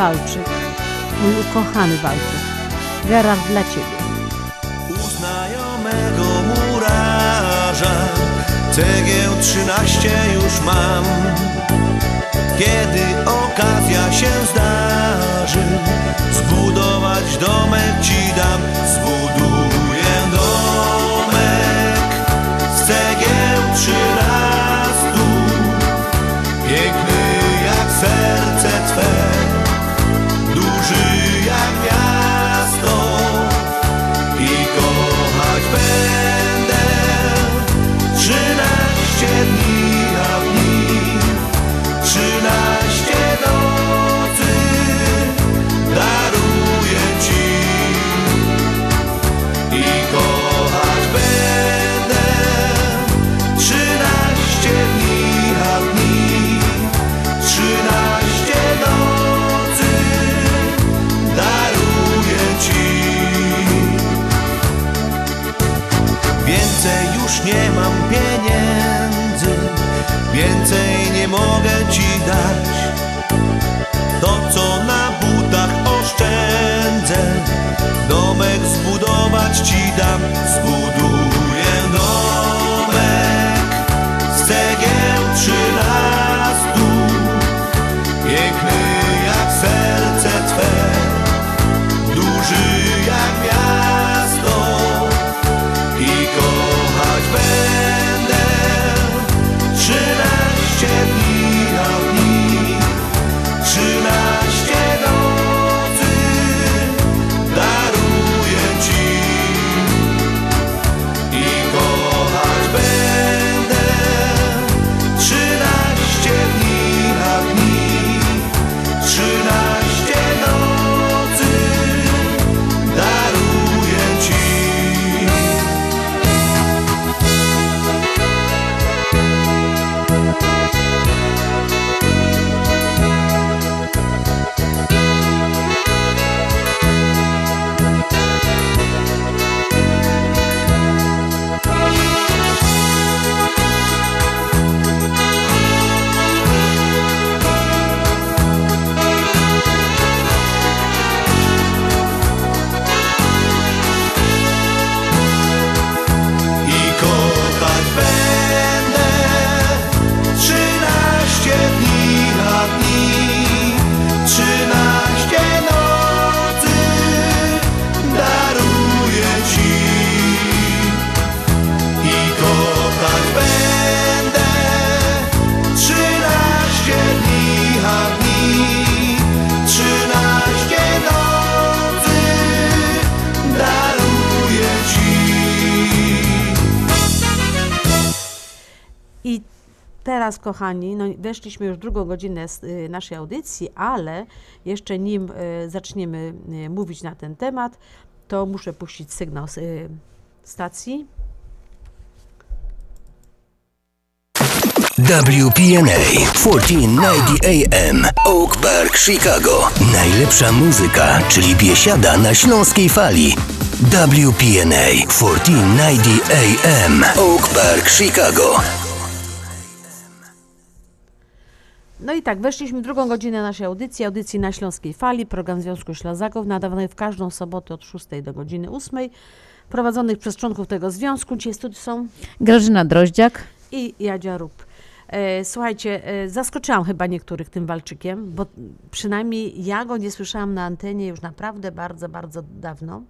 walczyk, mój ukochany walczyk, Gerard dla Ciebie. znajomego murarza Cegieł trzynaście już mam. Kiedy okazja się zdarzy Zbudować domek ci dam. Zbuduję domek Z cegieł trzynastu kochani, no, weszliśmy już drugą godzinę y, naszej audycji, ale jeszcze nim y, zaczniemy y, mówić na ten temat, to muszę puścić sygnał z stacji. WPNA 1490 AM Oak Park, Chicago. Najlepsza muzyka, czyli biesiada na śląskiej fali. WPNA 1490 AM Oak Park, Chicago. No i tak, weszliśmy w drugą godzinę naszej audycji, audycji na Śląskiej Fali, program Związku Ślązaków, nadawany w każdą sobotę od 6 do godziny 8, prowadzonych przez członków tego związku. Dzisiaj studiu są Grażyna Droździak. i Jadzia Rób. E, słuchajcie, e, zaskoczyłam chyba niektórych tym walczykiem, bo przynajmniej ja go nie słyszałam na antenie już naprawdę bardzo, bardzo dawno.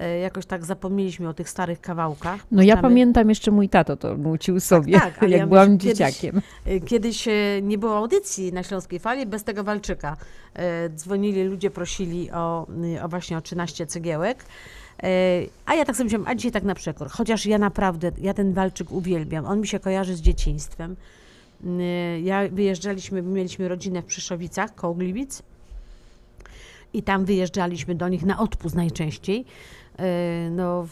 E, jakoś tak zapomnieliśmy o tych starych kawałkach. No ja pamiętam jeszcze mój tato to nucił sobie, tak, ale jak ja byłam myślę, dzieciakiem. Kiedyś, y, kiedyś e, nie było audycji na Śląskiej Fali bez tego walczyka. E, Dzwonili ludzie, prosili o, o właśnie o 13 cegiełek. E, A ja tak sobie myślałam, a dzisiaj tak na przekór. Chociaż ja naprawdę, ja ten walczyk uwielbiam. On mi się kojarzy z dzieciństwem. Ja wyjeżdżaliśmy, mieliśmy rodzinę w Przyszowicach, koło Gliwic. I tam wyjeżdżaliśmy do nich na odpust najczęściej. E, No,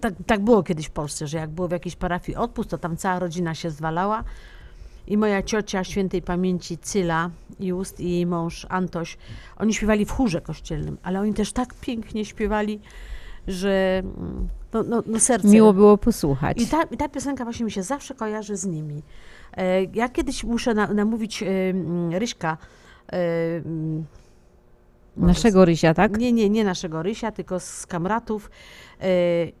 tak, tak było kiedyś w Polsce, że jak było w jakiejś parafii odpust, to tam cała rodzina się zwalała. I moja ciocia świętej pamięci Cyla Just i jej mąż Antoś, oni śpiewali w chórze kościelnym, ale oni też tak pięknie śpiewali, że no, no, no serce... Miło było posłuchać. I ta, I ta piosenka właśnie mi się zawsze kojarzy z nimi. E, Ja kiedyś muszę na, namówić Ryśka. Mm, Naszego Rysia, tak? Nie, nie, nie naszego Rysia, tylko z kamratów. E,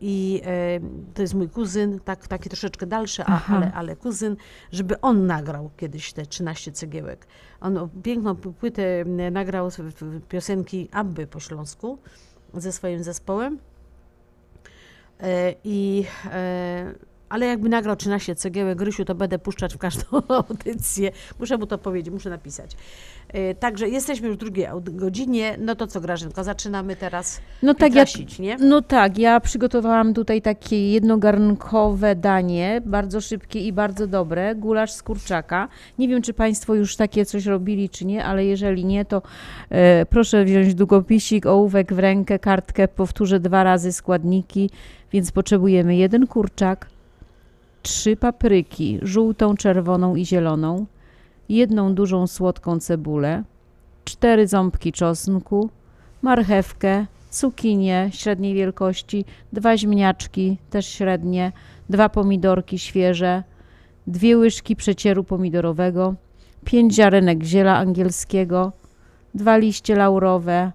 I e, to jest mój kuzyn, tak, taki troszeczkę dalszy, Aha. ale, ale kuzyn, żeby on nagrał kiedyś te 13 cegiełek. On piękną płytę nagrał piosenki Abby po śląsku ze swoim zespołem. E, I, ale jakby nagrał 13 cegiełek Rysiu, to będę puszczać w każdą audycję. Muszę mu to powiedzieć, muszę napisać. E, Także jesteśmy już w drugiej godzinie. No to co, Grażynko, zaczynamy teraz No tak, pitrasić, nie? no tak, ja przygotowałam tutaj takie jednogarnkowe danie, bardzo szybkie i bardzo dobre, gulasz z kurczaka. Nie wiem, czy Państwo już takie coś robili, czy nie, ale jeżeli nie, to e, proszę wziąć długopisik, ołówek w rękę, kartkę, powtórzę dwa razy składniki, więc potrzebujemy jeden kurczak, trzy papryki, żółtą, czerwoną i zieloną, jedną dużą słodką cebulę, cztery ząbki czosnku, marchewkę, cukinię średniej wielkości, dwa ziemniaczki też średnie, dwa pomidorki świeże, dwie łyżki przecieru pomidorowego, pięć ziarenek ziela angielskiego, dwa liście laurowe,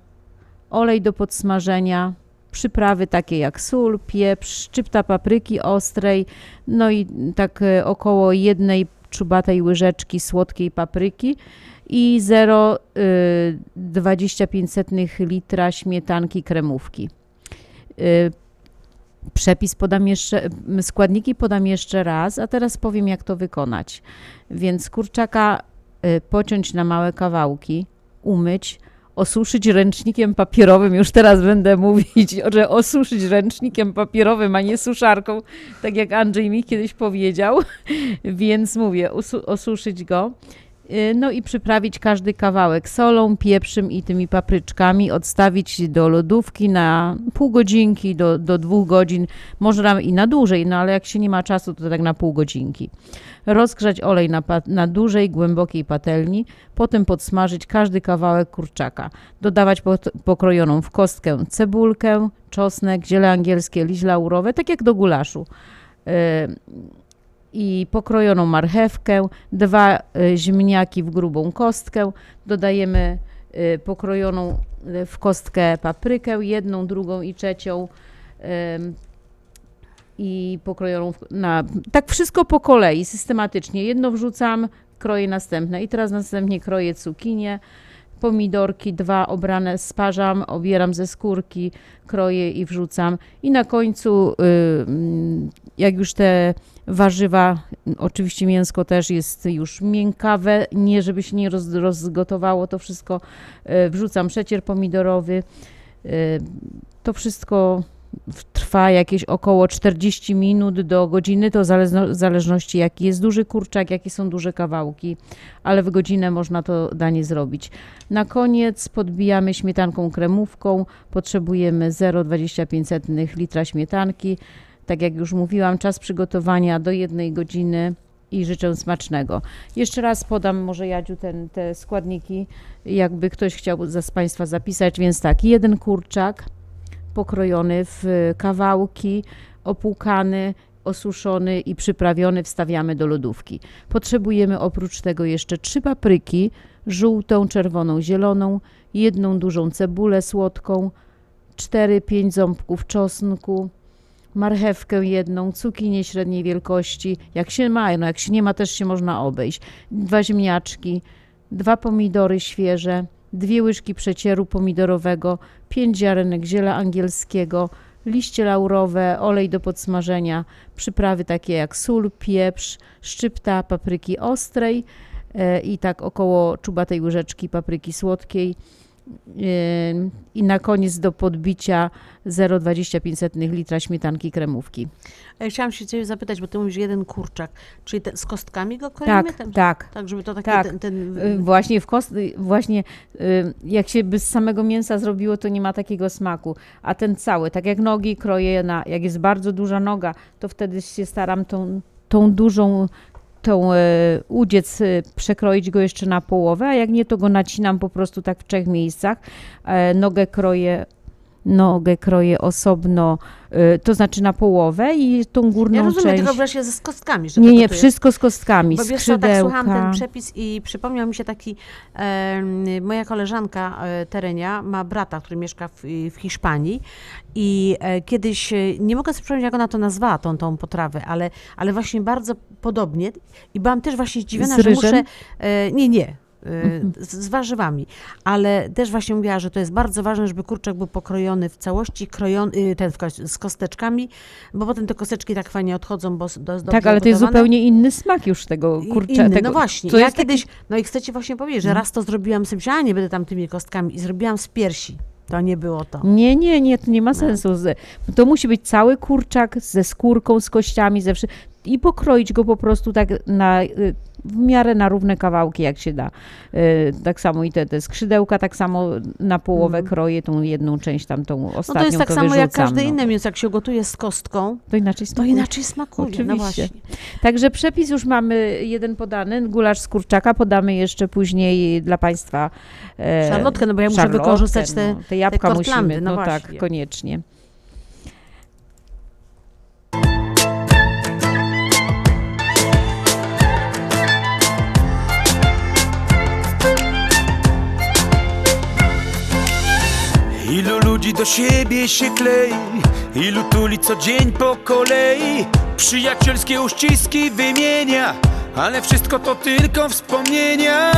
olej do podsmażenia, przyprawy takie jak sól, pieprz, szczypta papryki ostrej, no i tak e, około jednej czubatej łyżeczki słodkiej papryki i 0,25 litra śmietanki kremówki. Y, Przepis podam jeszcze, składniki podam jeszcze raz, a teraz powiem jak to wykonać. Więc kurczaka pociąć na małe kawałki, umyć, osuszyć ręcznikiem papierowym. Już teraz będę mówić, że osuszyć ręcznikiem papierowym, a nie suszarką, tak jak Andrzej mi kiedyś powiedział. Więc mówię, osuszyć go. Y, No i przyprawić każdy kawałek solą, pieprzem i tymi papryczkami, odstawić do lodówki na pół godzinki do, do dwóch godzin, można i na dłużej, no ale jak się nie ma czasu, to tak na pół godzinki. Rozgrzać olej na, na dużej, głębokiej patelni, potem podsmażyć każdy kawałek kurczaka. Dodawać po, pokrojoną w kostkę cebulkę, czosnek, ziele angielskie, liść laurowe, tak jak do gulaszu. Y, i pokrojoną marchewkę, dwa y, ziemniaki w grubą kostkę, dodajemy y, pokrojoną y, w kostkę paprykę, jedną, drugą i trzecią i pokrojoną na, tak wszystko po kolei, systematycznie. Jedno wrzucam, kroję następne i teraz następnie kroję cukinię, pomidorki, dwa obrane sparzam, obieram ze skórki, kroję i wrzucam. I na końcu, mm, jak już te warzywa, oczywiście mięsko też jest już miękkawe, nie żeby się nie roz, rozgotowało to wszystko, y, wrzucam przecier pomidorowy. y, To wszystko trwa jakieś około 40 minut do godziny, to w zależności jaki jest duży kurczak, jakie są duże kawałki, ale w godzinę można to danie zrobić. Na koniec podbijamy śmietanką kremówką, potrzebujemy 0,25 litra śmietanki. Tak jak już mówiłam, czas przygotowania do jednej godziny i życzę smacznego. Jeszcze raz podam może Jadziu ten, te składniki, jakby ktoś chciał z Państwa zapisać, więc tak, jeden kurczak pokrojony w kawałki, opłukany, osuszony i przyprawiony wstawiamy do lodówki. Potrzebujemy oprócz tego jeszcze trzy papryki, żółtą, czerwoną, zieloną, jedną dużą cebulę słodką, 4-5 ząbków czosnku, marchewkę jedną, cukinię średniej wielkości, jak się ma, no jak się nie ma też się można obejść, dwa ziemniaczki, dwa pomidory świeże, dwie łyżki przecieru pomidorowego, pięć ziarenek ziela angielskiego, liście laurowe, olej do podsmażenia, przyprawy takie jak sól, pieprz, szczypta papryki ostrej e, i tak około czubatej łyżeczki papryki słodkiej. Ym, I na koniec do podbicia 0,25 litra śmietanki kremówki. Ja chciałam się ciebie zapytać, bo ty mówisz jeden kurczak, czyli te, z kostkami go kroimy? Tak, Ten- tak. Tak, żeby to taki tak. ten, ten... Y, Właśnie w kost, y, właśnie y, jak się by z samego mięsa zrobiło, to nie ma takiego smaku. A ten cały, tak jak nogi kroję na, jak jest bardzo duża noga, to wtedy się staram tą, tą dużą tą e, udziec, e, przekroić go jeszcze na połowę, a jak nie, to go nacinam po prostu tak w trzech miejscach. E, nogę kroję nogę kroję osobno, e, to znaczy na połowę i tą górną Ja rozumiem, część... tylko wyobraź się ze z kostkami. Że Nie, nie, wszystko z kostkami, Bo wiesz co, tak słuchałam ten skrzydełka. przepis i przypomniał mi się taki, em, moja koleżanka e, Terenia ma brata, który mieszka w, w Hiszpanii i e, kiedyś, e, nie mogę sobie przypomnieć jak ona to nazwała, tą, tą potrawę, ale, ale właśnie bardzo podobnie i byłam też właśnie zdziwiona, że muszę, e, nie, nie, e, z, z warzywami, ale też właśnie mówiła, że to jest bardzo ważne, żeby kurczak był pokrojony w całości, krojony, y, ten z kosteczkami, bo potem te kosteczki tak fajnie odchodzą, bo do, Tak, ale to jest zupełnie inny smak już tego I- kurcza. Inny, tego, no właśnie. To ja jest taki- kiedyś, no i chcę ci właśnie powiedzieć, że Mhm. raz to zrobiłam, sobie myślałam, a nie będę tam tymi kostkami i zrobiłam z piersi. To nie było to. Nie, nie, nie, to No. nie ma sensu. Z- To musi być cały kurczak ze skórką, z kościami, ze wszy... i pokroić go po prostu tak na, y, w miarę na równe kawałki, jak się da. Y, Tak samo i te, te skrzydełka, tak samo na połowę kroję tą jedną część, tam tą Mhm. No ostatnią to jest tak samo jak wyrzucam, każde no. inne mięso, jak się gotuje z kostką, To inaczej to smakuje. inaczej smakuje. Oczywiście. No właśnie. Także przepis już mamy jeden podany, gulasz z kurczaka, podamy jeszcze później dla Państwa e, Szarlotkę, no bo ja muszę wykorzystać te- no, te jabłka te musimy, no no, tak, koniecznie. Ludzi do siebie się klei Ilu tuli co dzień po kolei. Przyjacielskie uściski wymienia Ale wszystko to tylko wspomnienia.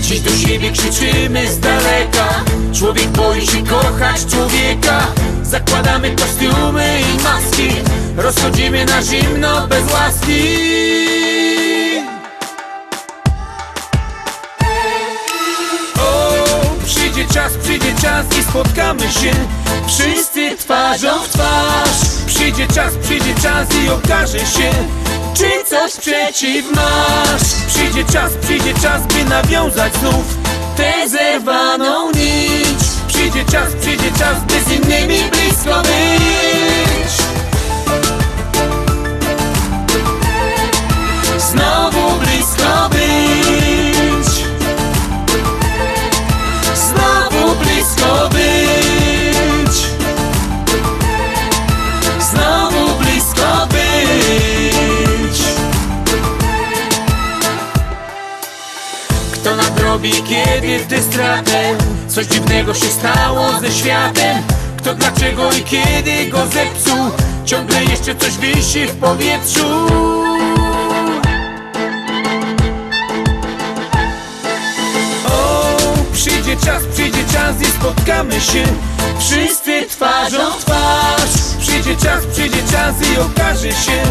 Dziś do siebie krzyczymy z daleka. Człowiek boi się kochać człowieka. Zakładamy kostiumy i maski. Rozchodzimy na zimno bez łaski czas, przyjdzie czas i spotkamy się. Wszyscy twarzą w twarz. Przyjdzie czas, przyjdzie czas i okaże się Czy coś przeciw masz. Przyjdzie czas, przyjdzie czas, by nawiązać znów Tę zerwaną nić. Przyjdzie czas, przyjdzie czas, by z innymi blisko być. Znowu Nadrobi kiedy tę stratę Coś dziwnego się stało ze światem. Kto dlaczego i kiedy go zepsuł Ciągle jeszcze coś wisi w powietrzu. O, przyjdzie czas, przyjdzie czas i spotkamy się Wszyscy twarzą w twarz. Przyjdzie czas, przyjdzie czas i okaże się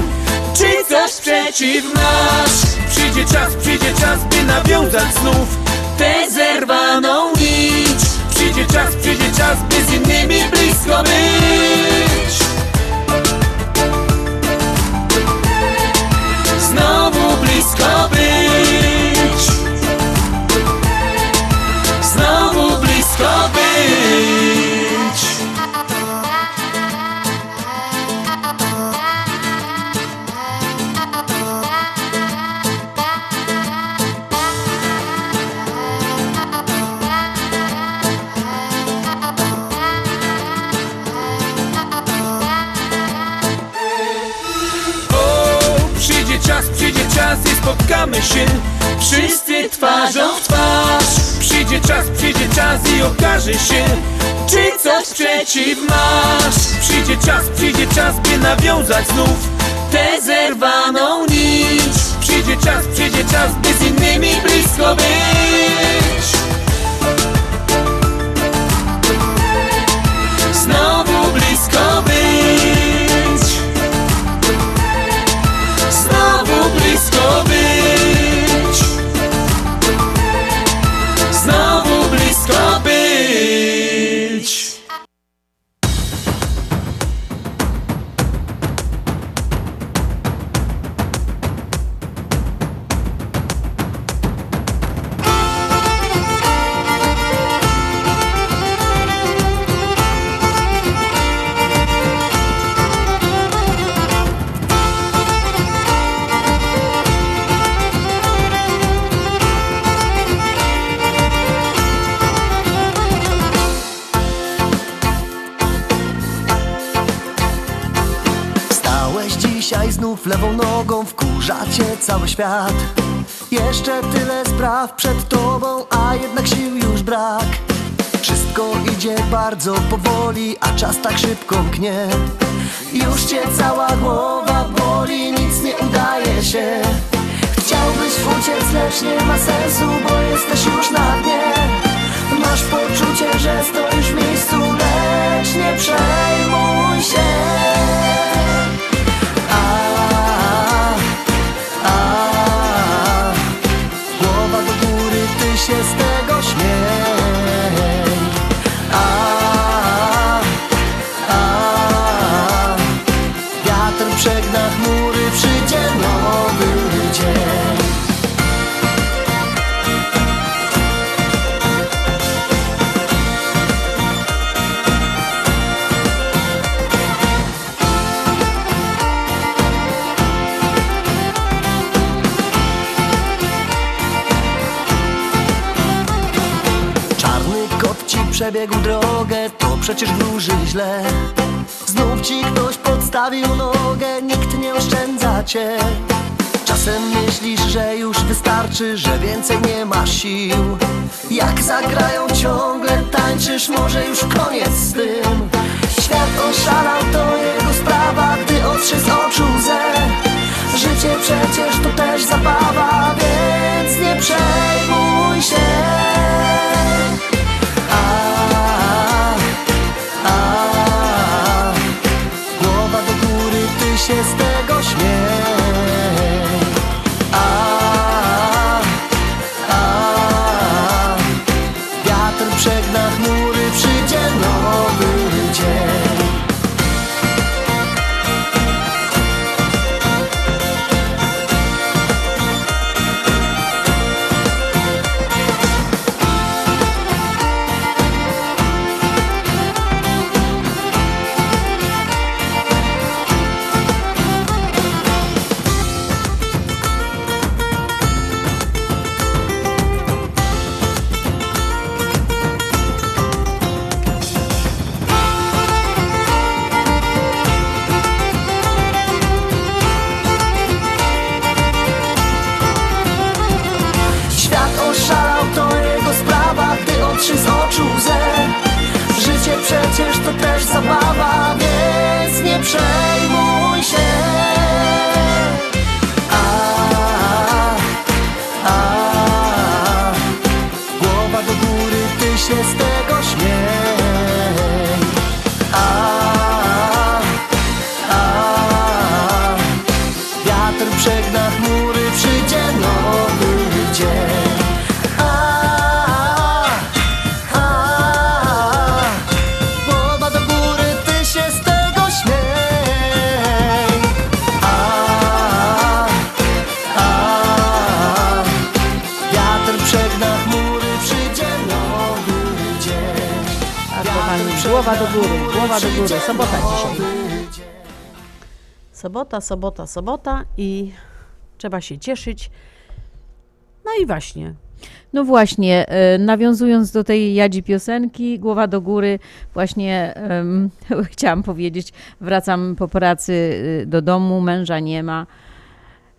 Czy coś przeciw masz Przyjdzie czas, przyjdzie czas, by nawiązać znów Tę zerwaną nić czas, by z innymi blisko być. Znowu blisko być. Znowu blisko być czas, przyjdzie czas i spotkamy się. Wszyscy twarzą w twarz. Przyjdzie czas, przyjdzie czas i okaże się Czy coś przeciw masz. Przyjdzie czas, przyjdzie czas, by nawiązać znów Tę zerwaną nić. Przyjdzie czas, przyjdzie czas, by z innymi blisko być. Znowu blisko być cały świat. Jeszcze tyle spraw przed tobą, a jednak sił już brak. Wszystko idzie bardzo powoli, a czas tak szybko mknie Już cię cała głowa boli, nic nie udaje się. Chciałbyś uciec, lecz nie ma sensu, bo jesteś już na dnie. Masz poczucie, że stoisz w miejscu, lecz nie przejmuj się przecież wróży źle. Znów ci ktoś podstawił nogę, nikt nie oszczędza cię. Czasem myślisz, że już wystarczy, że więcej nie ma sił. Jak zagrają ciągle, tańczysz, może już koniec z tym. Świat oszalał, to jego sprawa, gdy otrzy z oczu łzę. Życie przecież to też zabawa, więc nie przejmuj się góry, otrzy głowa do góry. Sobota dzisiaj. Sobota, sobota, sobota i trzeba się cieszyć. No i właśnie. No właśnie, e, nawiązując do tej Jadzi piosenki, głowa do góry, właśnie em, chciałam powiedzieć, wracam po pracy y, do domu, męża nie ma,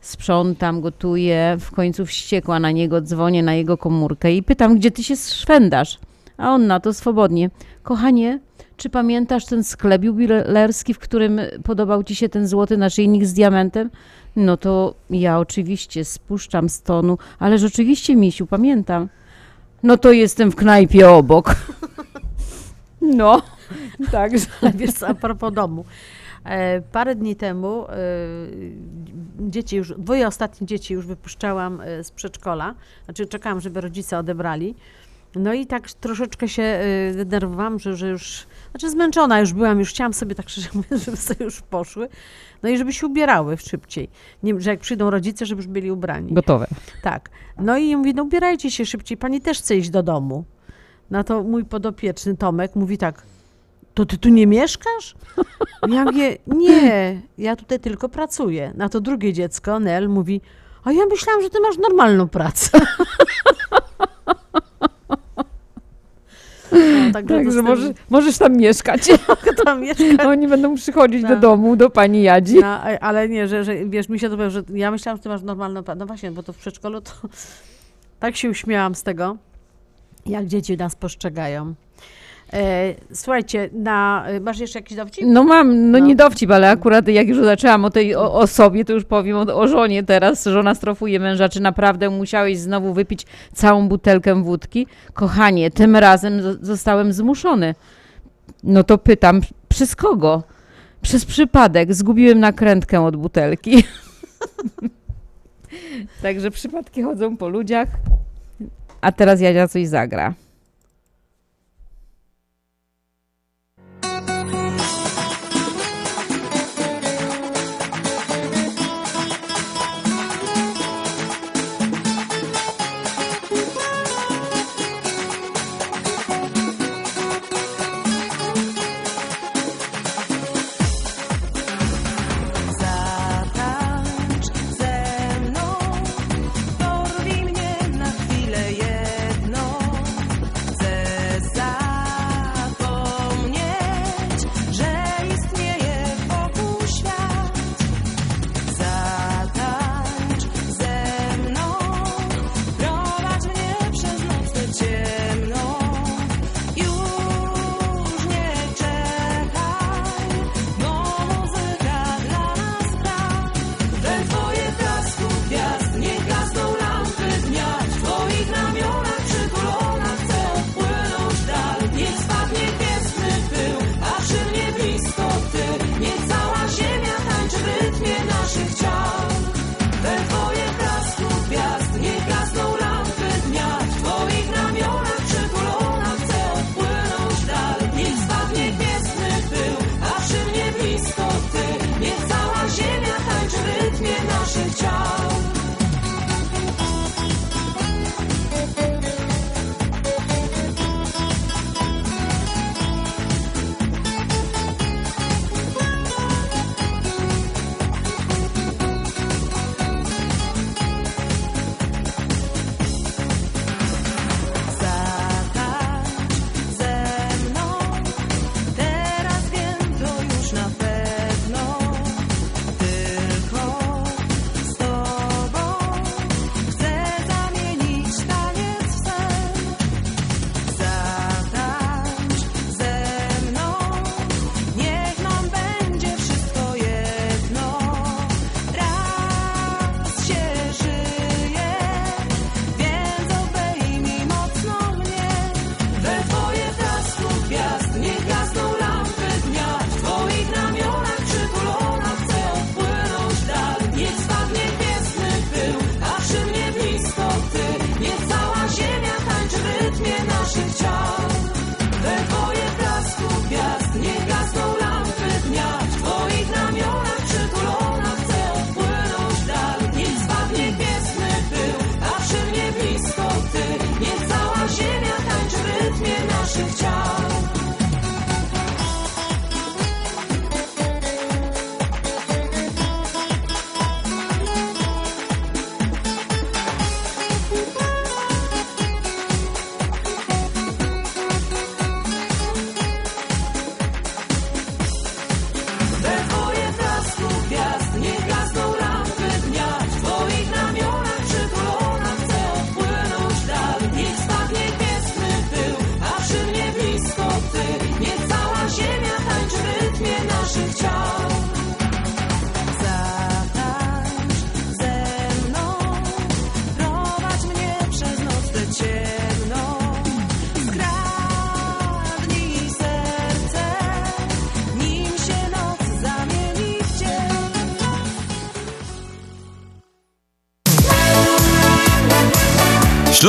sprzątam, gotuję, w końcu wściekła na niego, dzwonię na jego komórkę i pytam, gdzie ty się szwendasz? A on na to swobodnie, kochanie, czy pamiętasz ten sklep jubilerski, w którym podobał ci się ten złoty naszyjnik z diamentem? No to ja oczywiście spuszczam z tonu, ale rzeczywiście, misiu, pamiętam. No to jestem w knajpie obok. No, także. Wiesz a propos domu. E, parę dni temu e, dzieci już, dwoje ostatnie dzieci już wypuszczałam e, z przedszkola. Znaczy czekałam, żeby rodzice odebrali. No i tak troszeczkę się denerwowałam, że, że już, znaczy zmęczona już byłam, już chciałam sobie tak szczerze mówiąc, żeby sobie już poszły. No i żeby się ubierały szybciej. Nie, że jak przyjdą rodzice, żeby już byli ubrani. Gotowe. Tak. No i mówi, no ubierajcie się szybciej, pani też chce iść do domu. Na to mój podopieczny Tomek mówi tak, to ty tu nie mieszkasz? Ja mówię, nie, ja tutaj tylko pracuję. Na to drugie dziecko, Nel, mówi, a ja myślałam, że ty masz normalną pracę. No, Także dostęp- może, możesz tam mieszkać. tam mieszkać. Oni będą przychodzić do Tak. domu, do pani Jadzi. No, ale nie, że, że wiesz, mi się to że ja myślałam, że ty masz normalną. No właśnie, bo to w przedszkolu to tak się uśmiałam z tego, jak dzieci nas postrzegają. E, słuchajcie, na, e, masz jeszcze jakiś dowcip? No mam, no, nie dowcip, ale akurat jak już zaczęłam o tej o, osobie, to już powiem o, o żonie teraz. Żona strofuje męża, czy naprawdę musiałeś znowu wypić całą butelkę wódki? Kochanie, tym razem zo- zostałem zmuszony. No to pytam, przez kogo? Przez przypadek. Zgubiłem nakrętkę od butelki. Także przypadki chodzą po ludziach. A teraz Jadzia coś zagra.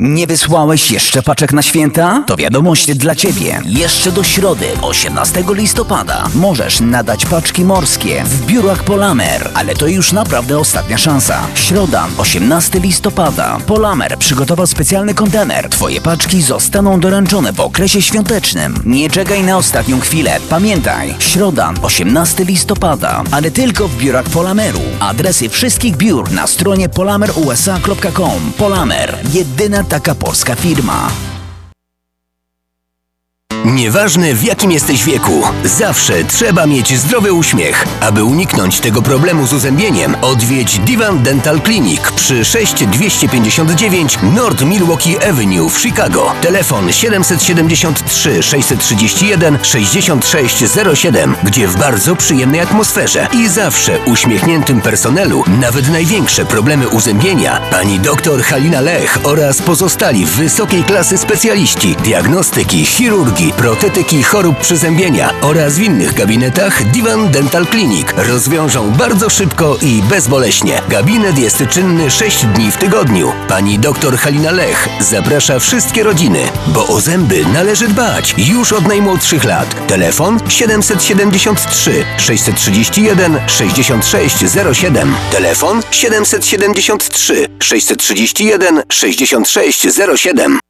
Nie wysłałeś jeszcze paczek na święta? To wiadomość dla Ciebie. Jeszcze do środy, 18 listopada, możesz nadać paczki morskie w biurach Polamer, ale to już naprawdę ostatnia szansa. Środa, 18 listopada. Polamer przygotował specjalny kontener. Twoje paczki zostaną doręczone w okresie świątecznym. Nie czekaj na ostatnią chwilę. Pamiętaj, środa, 18 listopada, ale tylko w biurach Polameru. Adresy wszystkich biur na stronie polamerusa.com. Polamer, jedyna taka polska firma. Nieważne w jakim jesteś wieku, zawsze trzeba mieć zdrowy uśmiech. Aby uniknąć tego problemu z uzębieniem, odwiedź Divan Dental Clinic przy 6259 North Milwaukee Avenue w Chicago. Telefon 773 631 6607, gdzie w bardzo przyjemnej atmosferze i zawsze uśmiechniętym personelu, nawet największe problemy uzębienia, pani dr Halina Lech oraz pozostali wysokiej klasy specjaliści diagnostyki, chirurgii, protetyki chorób przyzębienia oraz w innych gabinetach Divan Dental Clinic rozwiążą bardzo szybko i bezboleśnie. Gabinet jest czynny 6 dni w tygodniu. Pani dr Halina Lech zaprasza wszystkie rodziny, bo o zęby należy dbać już od najmłodszych lat. Telefon 773 631 6607. Telefon 773 631 6607.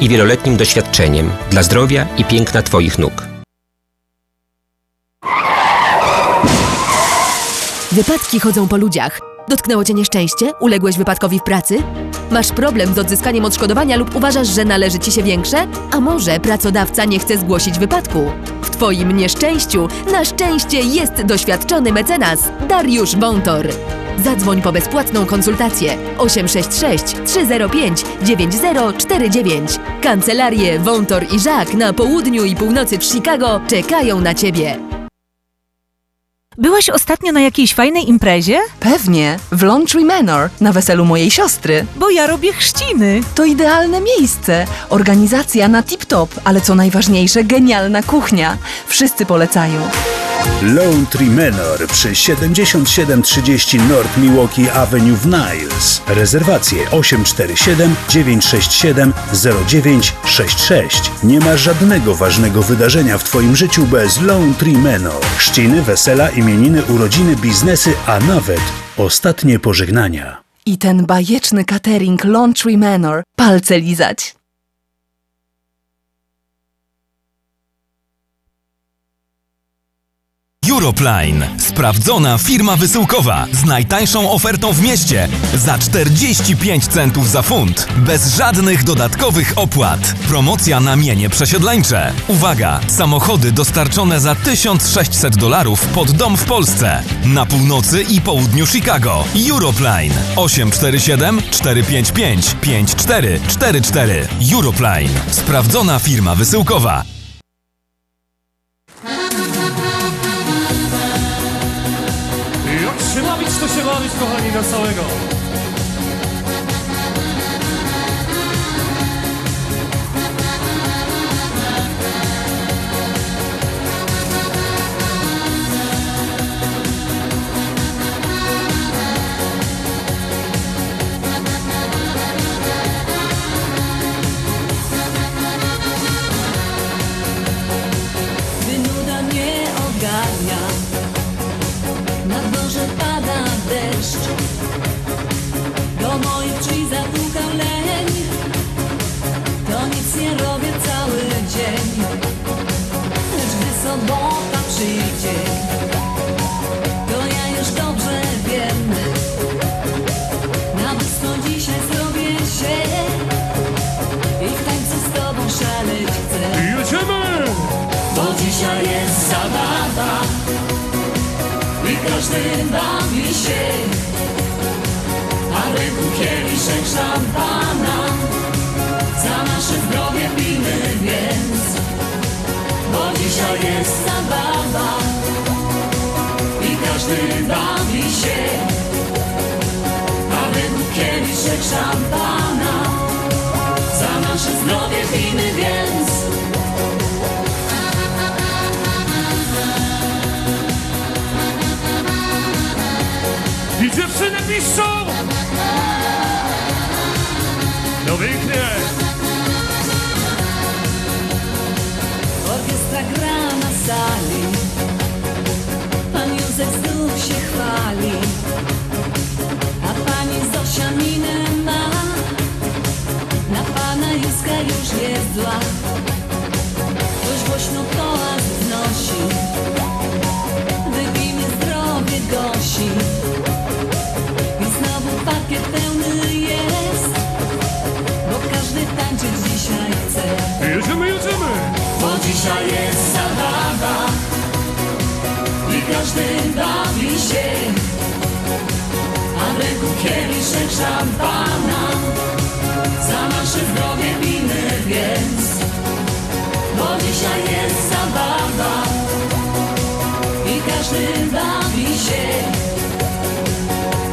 i wieloletnim doświadczeniem dla zdrowia i piękna Twoich nóg. Wypadki chodzą po ludziach. Dotknęło cię nieszczęście? Uległeś wypadkowi w pracy? Masz problem z odzyskaniem odszkodowania lub uważasz, że należy ci się większe? A może pracodawca nie chce zgłosić wypadku? W twoim nieszczęściu na szczęście jest doświadczony mecenas Dariusz Wątor. Zadzwoń po bezpłatną konsultację 866 305 9049. Kancelarie Wątor i Żak na południu i północy w Chicago czekają na ciebie. Byłaś ostatnio na jakiejś fajnej imprezie? Pewnie, w Laundry Manor, na weselu mojej siostry. Bo ja robię chrzciny. To idealne miejsce. Organizacja na tip-top, ale co najważniejsze, genialna kuchnia. Wszyscy polecają. Tree Manor przy 7730 North Milwaukee Avenue w Niles. Rezerwacje 847 967 0966. Nie ma żadnego ważnego wydarzenia w Twoim życiu bez Tree Manor. Chrzciny, wesela, imieniny, urodziny, biznesy, a nawet ostatnie pożegnania. I ten bajeczny catering Laundry Manor. Palce lizać. Europline. Sprawdzona firma wysyłkowa z najtańszą ofertą w mieście za 45 centów za funt. Bez żadnych dodatkowych opłat. Promocja na mienie przesiedleńcze. Uwaga! Samochody dostarczone za 1600 dolarów pod dom w Polsce. Na północy i południu Chicago. Europline 847 455 5444. Europline. Sprawdzona firma wysyłkowa. Bawić, kochani, na przyjdzie. To ja już dobrze wiem. Nawet co dzisiaj zrobię się I w tańcu z tobą szaleć chcę. Jedziemy! Bo dzisiaj jest zabawa I każdy bawi się. A rynku kieliszek szampana Za nasze zdrowie pijmy, więc bo dzisiaj jest zabawa I każdy bawi się A rynku kieliszek szampana Za nasze zdrowie pijmy więc I dziewczyny piszczą! No! Gra na sali. Pan Józef znów się chwali A pani Zosia minę ma. Na pana Józka już jest zła. Ktoś głośno toast wznosi Wypijmy zdrowie Gosi. I znowu pakiet pełny jest Bo każdy tańczyć dzisiaj chce. Jedziemy, jedziemy! bo dzisiaj jest każdy bawi się, a w ręku kieliszek szampana. Za nasze zdrowie pijmy więc, bo dzisiaj jest zabawa i każdy bawi się,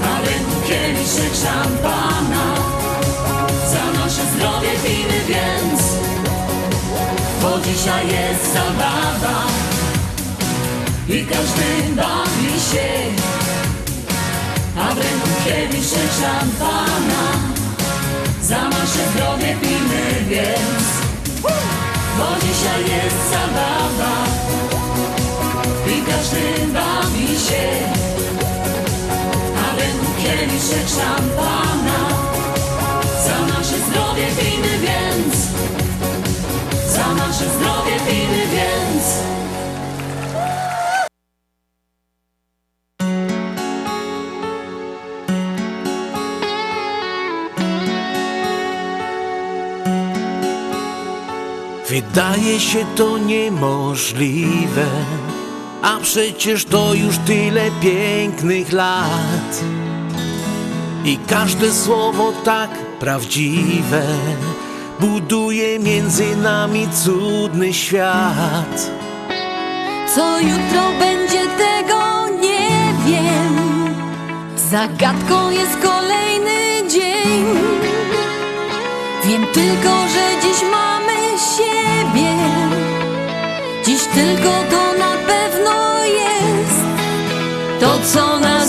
a w ręku kieliszek szampana. Za nasze zdrowie pijmy więc bo dzisiaj jest zabawa i każdy bawi się, a w ręku kieliszek szampana. Za nasze zdrowie pijmy więc, bo dzisiaj jest zabawa i każdy bawi się, a w ręku kieliszek szampana. Za nasze zdrowie pijmy więc. Za nasze zdrowie pijmy więc Wydaje się to niemożliwe, a przecież to już tyle pięknych lat. I każde słowo tak prawdziwe buduje między nami cudny świat. Co jutro będzie tego nie wiem Zagadką jest kolejny dzień Wiem tylko, że dziś mamy siebie. Dziś tylko to na pewno jest To co na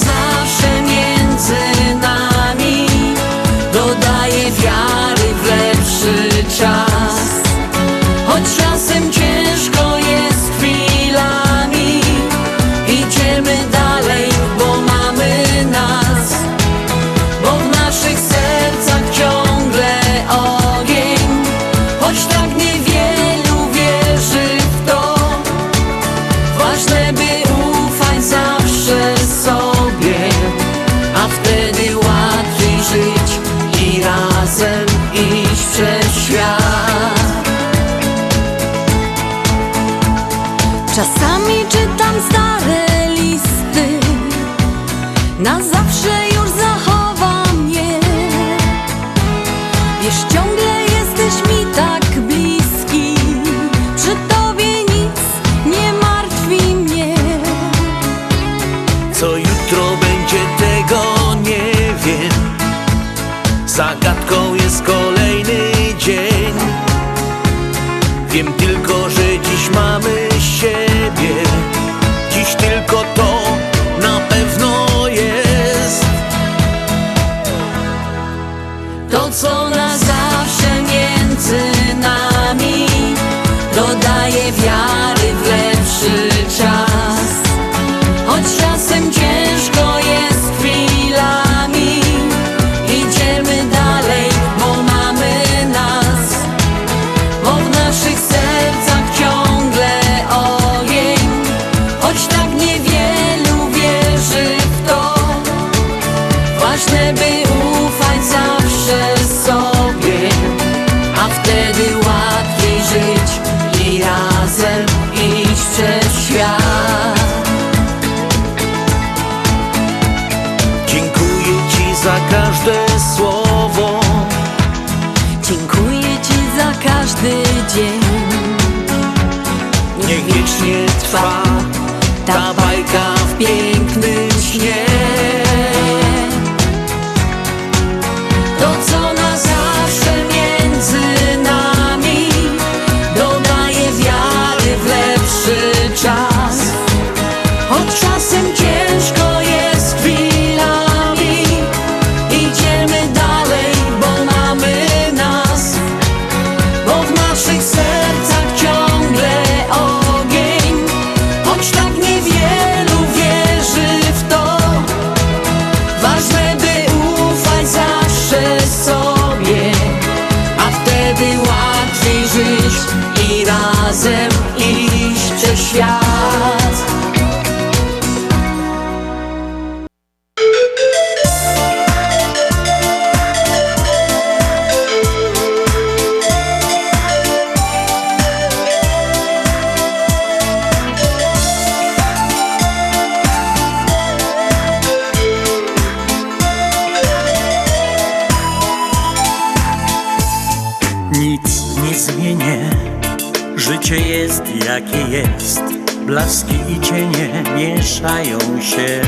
mieszają się.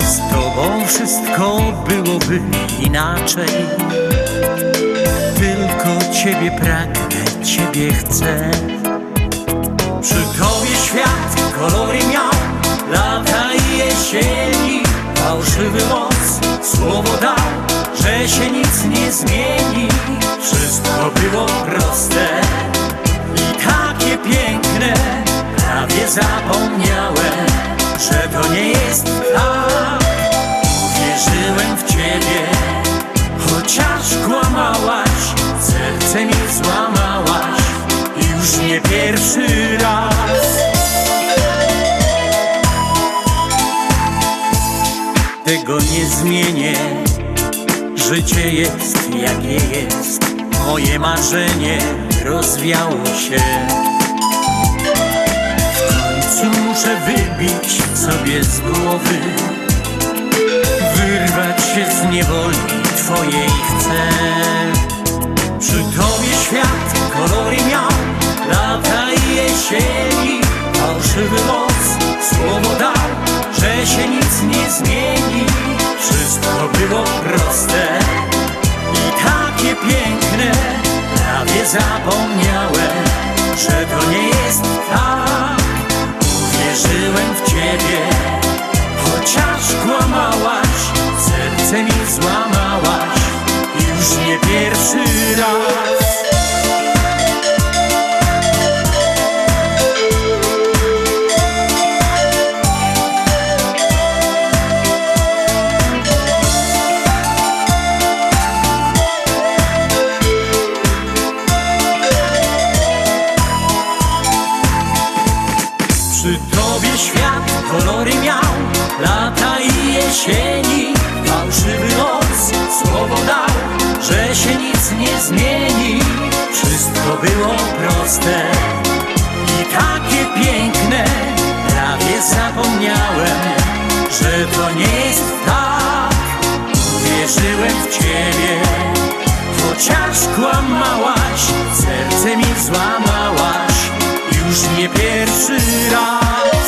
Z tobą wszystko byłoby inaczej. Tylko ciebie pragnę, ciebie chcę. Przy tobie świat kolory miał Lata i jesieni. Fałszywy moc Słowo dał, że się nic nie zmieni. Wszystko było proste I takie piękne Prawie zapomniałem Że to nie jest tak. Uwierzyłem w ciebie Chociaż kłamałaś Serce mi złamałaś Już nie pierwszy raz. Tego nie zmienię Życie jest jakie jest. Moje marzenie rozwiało się muszę wybić sobie z głowy. Wyrwać się z niewoli twojej chcę. Przy tobie świat kolory miał Lata i jesieni Fałszywy moc Słowo dał, że się nic nie zmieni. Wszystko było proste i takie piękne. Prawie zapomniałem, że to nie jest tak Uwierzyłem w ciebie, chociaż kłamałaś Serce mi złamałaś, już nie pierwszy raz proste I takie piękne. Prawie zapomniałem Że to nie jest tak. Uwierzyłem w ciebie Chociaż kłamałaś Serce mi złamałaś. Już nie pierwszy raz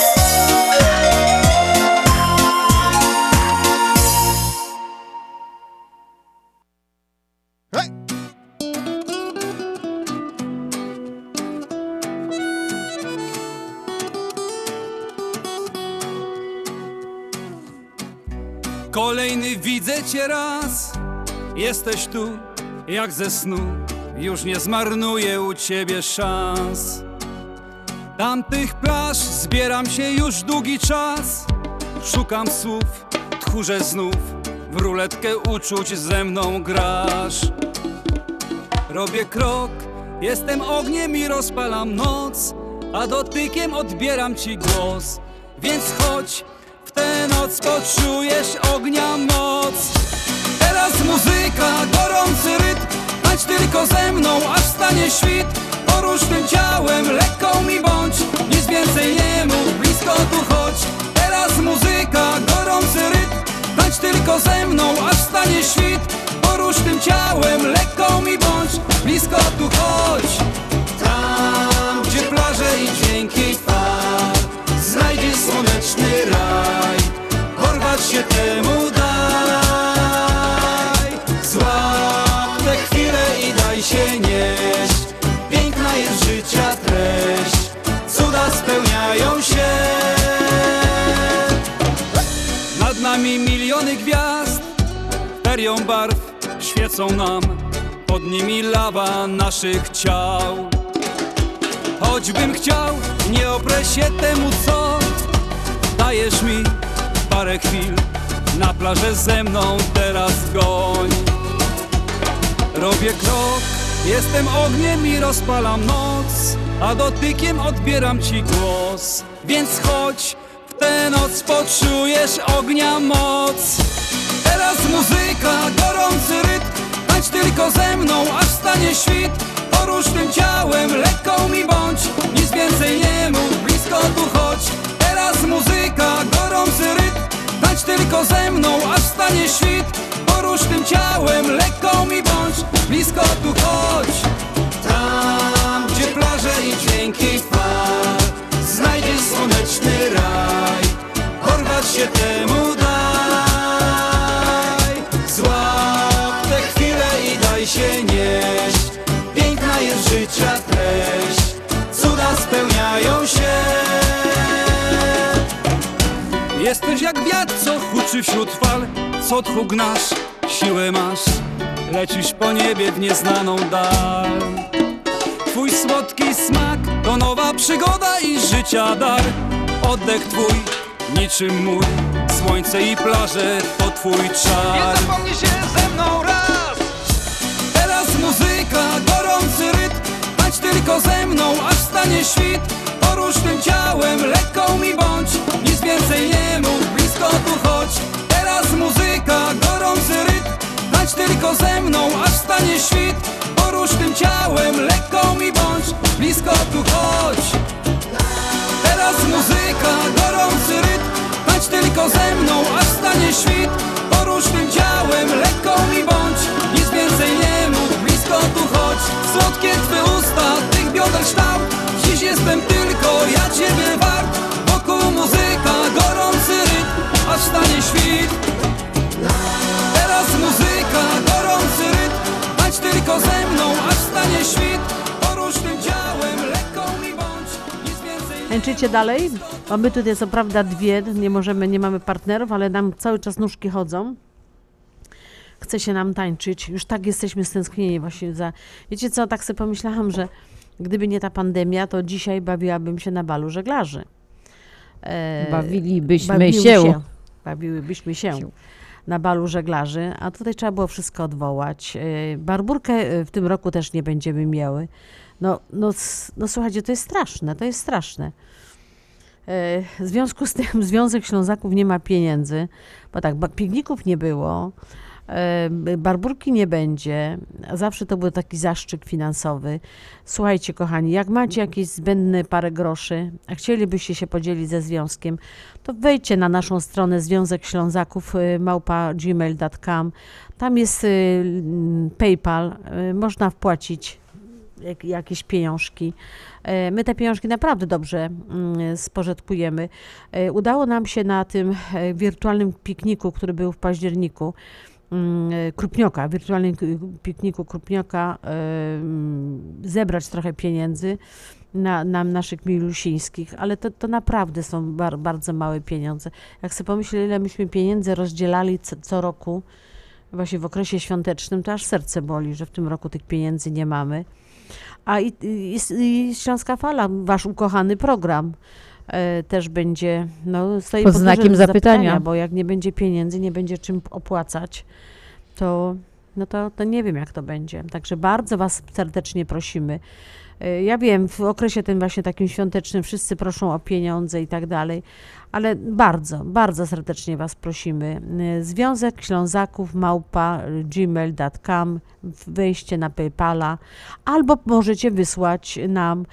cię raz. Jesteś tu jak ze snu. Już nie zmarnuję u ciebie szans. Tamtych plaż zbieram się już długi czas. Szukam słów, tchórze znów. W ruletkę uczuć ze mną grasz. Robię krok, jestem ogniem i rozpalam noc. A dotykiem odbieram ci głos. Więc chodź, tę noc poczujesz ognia moc. Teraz muzyka, gorący rytm Tańcz tylko ze mną, aż stanie świt. Porusz tym ciałem, lekką mi bądź Nic więcej nie mów, blisko tu chodź. Teraz muzyka, gorący rytm Tańcz tylko ze mną, aż stanie świt. Porusz tym ciałem, lekką mi bądź Blisko tu chodź się temu daj. Złap tę chwilę i daj się nieść. Piękna jest życia treść. Cuda spełniają się. Nad nami miliony gwiazd. Ferią barw świecą nam. Pod nimi lawa naszych ciał. Choćbym chciał, nie oprę się temu co Dajesz mi parę chwil. Na plażę ze mną teraz goń. Robię krok, jestem ogniem i rozpalam noc A dotykiem odbieram ci głos. Więc chodź, w tę noc poczujesz ognia moc. Teraz muzyka, gorący rytm Tańcz tylko ze mną, aż stanie świt. Porusz tym ciałem, lekką mi bądź Nic więcej nie mów, blisko tu chodź muzyka, gorący rytm. Tańcz tylko ze mną, aż stanie świt. Porusz tym ciałem, lekką mi bądź. Blisko tu chodź. Tam, gdzie plaże i dźwięki fal Znajdziesz słoneczny raj. Porwać się temu Jesteś jak wiatr, co huczy wśród fal. Co tchu gnasz, siłę masz. Lecisz po niebie w nieznaną dal. Twój słodki smak to nowa przygoda i życia dar. Oddech twój, niczym mój Słońce i plaże to twój czar. Nie zapomnij się ze mną raz. Teraz muzyka, gorący rytm. Tańcz tylko ze mną, aż stanie świt Porusz tym ciałem, lekką mi bądź Nic więcej nie mów, blisko tu chodź. Teraz muzyka, gorący rytm Tańcz tylko ze mną, aż stanie świt. Porusz tym ciałem, lekką mi bądź Blisko tu chodź. Teraz muzyka, gorący rytm Tańcz tylko ze mną, aż stanie świt. Porusz tym ciałem, lekką mi bądź Nic więcej nie mów, blisko tu chodź. Słodkie twe usta, tych bioder kształt Dziś jestem ja ciebie wart Wokół muzyka, gorący rytm Aż stanie świt Teraz muzyka, gorący rytm Tańcz tylko ze mną, aż stanie świt Porusz tym ciałem, lekką mi bądź Nic więcej Tańczycie dalej? Mamy tutaj co prawda dwie, nie możemy, nie mamy partnerów, ale nam cały czas nóżki chodzą. Chce się nam tańczyć. Już tak jesteśmy stęsknieni właśnie za... Wiecie co, tak sobie pomyślałam, że gdyby nie ta pandemia, to dzisiaj bawiłabym się na balu żeglarzy. E, Bawilibyśmy bawiły się. Bawiłybyśmy się na balu żeglarzy, a tutaj trzeba było wszystko odwołać. E, Barburkę e, w tym roku też nie będziemy miały. No, no, no słuchajcie, to jest straszne, to jest straszne. W związku z tym Związek Ślązaków nie ma pieniędzy, bo tak, pikników nie było, barburki nie będzie, zawsze to był taki zaszczyt finansowy. Słuchajcie, kochani, jak macie jakieś zbędne parę groszy, a chcielibyście się podzielić ze związkiem, to wejdźcie na naszą stronę Związek Ślązaków y, małpa. Tam jest mm, PayPal, można wpłacić jak, jakieś pieniążki. E, My te pieniążki naprawdę dobrze mm, spożytkujemy. E, Udało nam się na tym e, wirtualnym pikniku, który był w październiku, e, Krupnioka, wirtualnym pikniku Krupnioka, e, mm, zebrać trochę pieniędzy na, na naszych milusińskich, ale to, to naprawdę są bar, bardzo małe pieniądze. Jak sobie pomyślę, ile myśmy pieniędzy rozdzielali co, co roku, właśnie w okresie świątecznym, to aż serce boli, że w tym roku tych pieniędzy nie mamy. A i, i, i Śląska Fala, wasz ukochany program, e, też będzie, no, stoi Pod pod znakiem dużym zapytania. Bo jak nie będzie pieniędzy, nie będzie czym opłacać, to, no to, to nie wiem, jak to będzie. Także bardzo was serdecznie prosimy. E, Ja wiem, w okresie tym właśnie takim świątecznym wszyscy proszą o pieniądze i tak dalej, ale bardzo, bardzo serdecznie Was prosimy. E, Związek Ślązaków małpa gmail.com, wejście na PayPala, albo możecie wysłać nam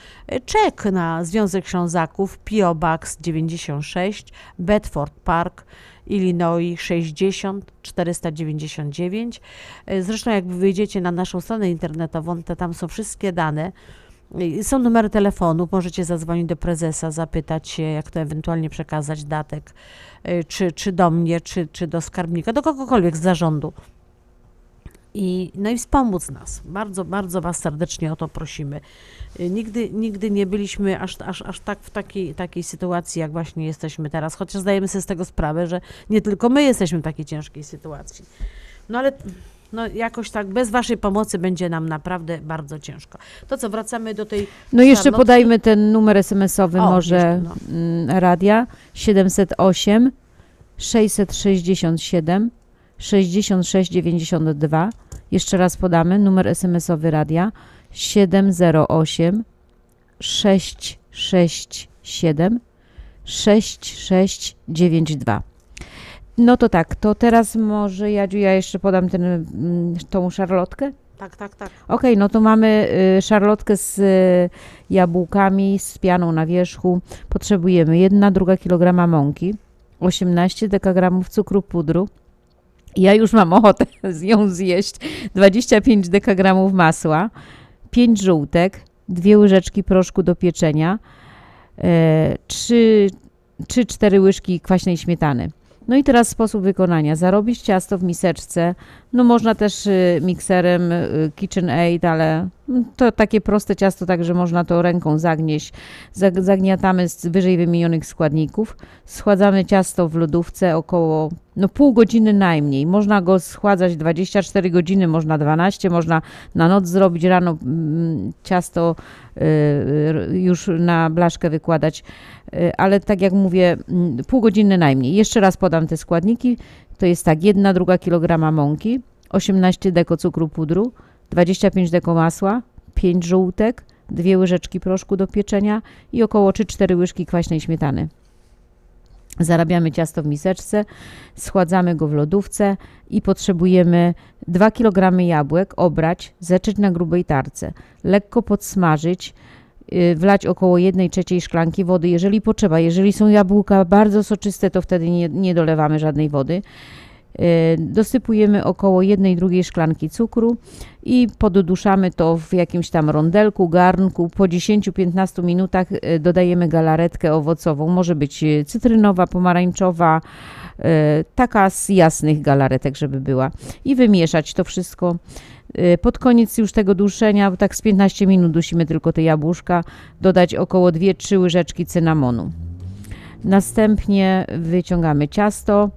czek na Związek Ślązaków PO Box 96 Bedford Park Illinois 60 499. E, Zresztą jak wyjdziecie na naszą stronę internetową, to tam są wszystkie dane. Są numery telefonów, możecie zadzwonić do prezesa, zapytać się, jak to ewentualnie przekazać datek, y, czy, czy do mnie, czy, czy do skarbnika, do kogokolwiek z zarządu. I, no i wspomóc nas. Bardzo, bardzo Was serdecznie o to prosimy. Y, Nigdy, nigdy nie byliśmy aż, aż, aż tak w takiej, takiej sytuacji, jak właśnie jesteśmy teraz, chociaż zdajemy sobie z tego sprawę, że nie tylko my jesteśmy w takiej ciężkiej sytuacji. No ale no, jakoś tak bez Waszej pomocy będzie nam naprawdę bardzo ciężko. To co, wracamy do tej No jeszcze Szarlotki? podajmy ten numer SMS-owy O, może jeszcze, no. mm, radia 708 667 6692. Jeszcze raz podamy numer SMS-owy radia 708 667 6692. No to tak, to teraz może Jadziu, ja jeszcze podam ten, mm, tą szarlotkę. Tak, tak, tak. Okej, no to mamy y, szarlotkę z y, jabłkami, z pianą na wierzchu. Potrzebujemy 1,2 kg mąki, 18 dekagramów cukru pudru, Ja już mam ochotę z ją zjeść. 25 dekagramów masła, 5 żółtek, dwie łyżeczki proszku do pieczenia, e, 3 3-4 łyżki kwaśnej śmietany. No i teraz sposób wykonania. Zarobić ciasto w miseczce. No można też y, mikserem y, KitchenAid, ale to takie proste ciasto, także można to ręką zagnieść. Zag- Zagniatamy z wyżej wymienionych składników. Schładzamy ciasto w lodówce około no pół godziny najmniej. Można go schładzać 24 godziny, można 12, można na noc zrobić, rano mm, ciasto y, już na blaszkę wykładać. Ale tak jak mówię, mm, pół godziny najmniej. Jeszcze raz podam te składniki. To jest tak, 1 druga kilograma mąki, 18 deko cukru pudru, 25 deko masła, 5 żółtek, 2 łyżeczki proszku do pieczenia i około 3-4 łyżki kwaśnej śmietany. Zarabiamy ciasto w miseczce, schładzamy go w lodówce i potrzebujemy 2 kg jabłek, obrać, zeczyć na grubej tarce, lekko podsmażyć, wlać około 1 trzeciej szklanki wody, jeżeli potrzeba. Jeżeli są jabłka bardzo soczyste, to wtedy nie, nie dolewamy żadnej wody. Y, Dosypujemy około 1 drugiej szklanki cukru i podduszamy to w jakimś tam rondelku, garnku. Po 10-15 minutach y, dodajemy galaretkę owocową. Może być y, cytrynowa, pomarańczowa, y, taka z jasnych galaretek, żeby była. I wymieszać to wszystko. Y, Pod koniec już tego duszenia, bo tak z 15 minut dusimy tylko te jabłuszka, dodać około 2-3 łyżeczki cynamonu. Następnie wyciągamy ciasto.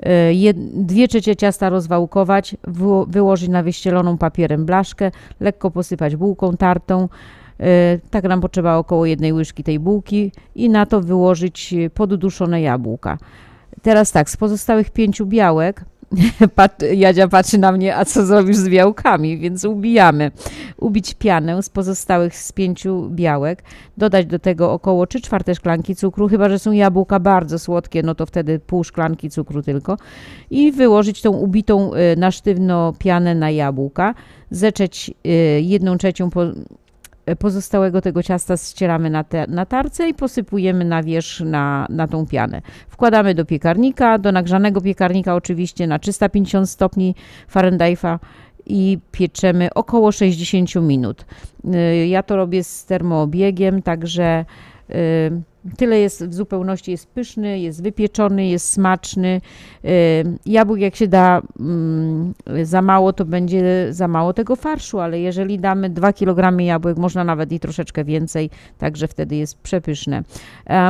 y, jed- Dwie trzecie ciasta rozwałkować, wyło- wyłożyć na wyścieloną papierem blaszkę, lekko posypać bułką tartą. Tak nam potrzeba około jednej łyżki tej bułki i na to wyłożyć podduszone jabłka. Teraz tak, z pozostałych pięciu białek, pat, Jadzia patrzy na mnie, a co zrobisz z białkami, więc ubijamy. Ubić pianę z pozostałych z pięciu białek, dodać do tego około 3 czwarte szklanki cukru, chyba że są jabłka bardzo słodkie, no to wtedy pół szklanki cukru tylko i wyłożyć tą ubitą y, na sztywno pianę na jabłka, zeczeć y, jedną trzecią po, pozostałego tego ciasta ścieramy na, te, na tarce i posypujemy na wierzch na, na tą pianę. Wkładamy do piekarnika, do nagrzanego piekarnika oczywiście na 350 stopni Fahrenheita i pieczemy około 60 minut. Y, Ja to robię z termoobiegiem, także y, tyle jest w zupełności, jest pyszny, jest wypieczony, jest smaczny. Y, Jabłek jak się da mm, za mało, to będzie za mało tego farszu, ale jeżeli damy 2 kg jabłek, można nawet i troszeczkę więcej, także wtedy jest przepyszne.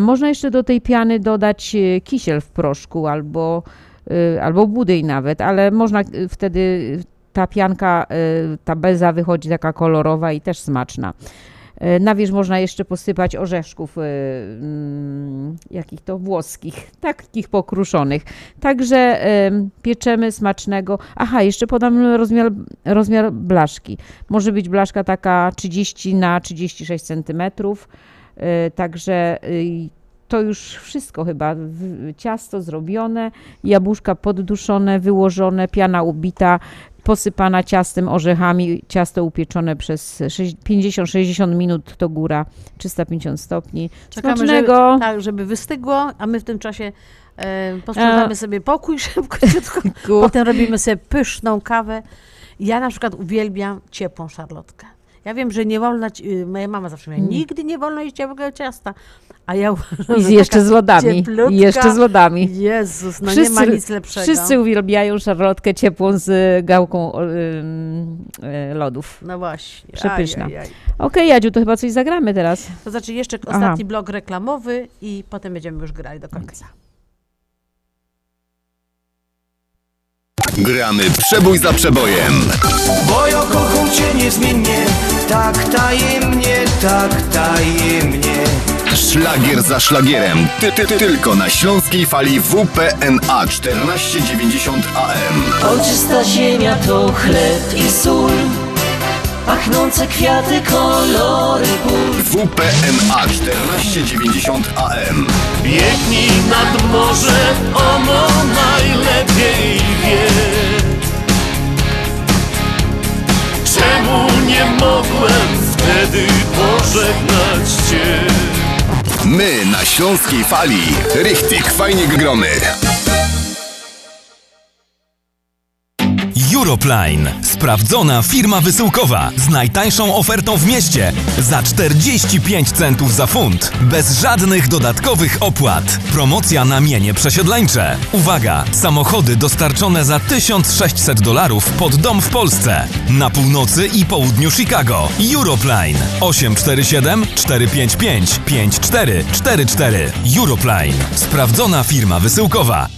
Można jeszcze do tej piany dodać e, kisiel w proszku albo, e, albo budyń nawet, ale można wtedy ta pianka, ta beza wychodzi taka kolorowa i też smaczna. E, Na wierzch można jeszcze posypać orzeszków, e, mm, jakich to włoskich, takich pokruszonych. Także em, pieczemy smacznego. Aha, jeszcze podam rozmiar, rozmiar blaszki. Może być blaszka taka 30 na 36 cm. Także y, to już wszystko chyba. Ciasto zrobione, jabłuszka podduszone, wyłożone, piana ubita, posypana ciastem, orzechami, ciasto upieczone przez sześć- 50-60 minut to góra, 350 stopni. Czekamy, żeby, tak, żeby wystygło, a my w tym czasie e, posprzątamy sobie pokój szybciutko, potem robimy sobie pyszną kawę. Ja na przykład uwielbiam ciepłą szarlotkę. Ja wiem, że nie wolno, ci- y, moja mama zawsze mówiła, Mm. nigdy nie wolno jeść ciepłego ciasta. A ja uważam, I że jeszcze z lodami. I jeszcze z lodami. Jezus, no nie ma nic lepszego. Wszyscy uwielbiają szarlotkę ciepłą z gałką e, lodów. No właśnie. Przepyszna. Okej, Jadziu, to chyba coś zagramy teraz. To znaczy jeszcze Aha. ostatni blok reklamowy i potem będziemy już grali do końca. Gramy przebój za przebojem. Bo ja kocham cię niezmiennie Tak tajemnie, tak tajemnie Szlagier za szlagierem. Ty, ty, ty, tylko na śląskiej fali WPNA 1490 AM. Oczysta ziemia to chleb i sól Pachnące kwiaty, kolory pól WPNA 1490 AM. Biegnij nad morze, ono najlepiej wie Czemu nie mogłem wtedy pożegnać cię? My na śląskiej fali. Richtig, fajnie gromy. Europline. Sprawdzona firma wysyłkowa z najtańszą ofertą w mieście za 45 centów za funt. Bez żadnych dodatkowych opłat. Promocja na mienie przesiedleńcze. Uwaga! Samochody dostarczone za 1600 dolarów pod dom w Polsce. Na północy i południu Chicago. Europline 847 455 5444. Europline. Sprawdzona firma wysyłkowa.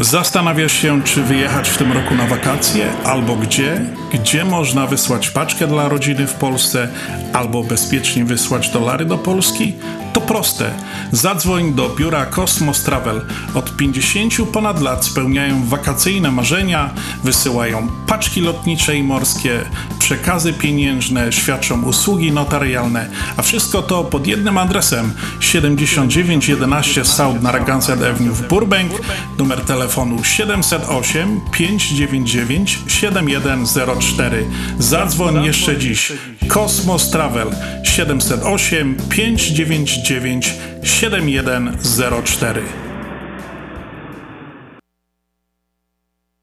Zastanawiasz się, czy wyjechać w tym roku na wakacje, albo gdzie? Gdzie można wysłać paczkę dla rodziny w Polsce, albo bezpiecznie wysłać dolary do Polski? To proste. Zadzwoń do biura Cosmos Travel. Od 50 ponad lat spełniają wakacyjne marzenia, wysyłają paczki lotnicze i morskie, przekazy pieniężne, świadczą usługi notarialne, a wszystko to pod jednym adresem 7911 South Narragansett Avenue w Burbank, numer telefonu 708 599 7104. Zadzwoń jeszcze dziś. Kosmos Travel 708 599 7104.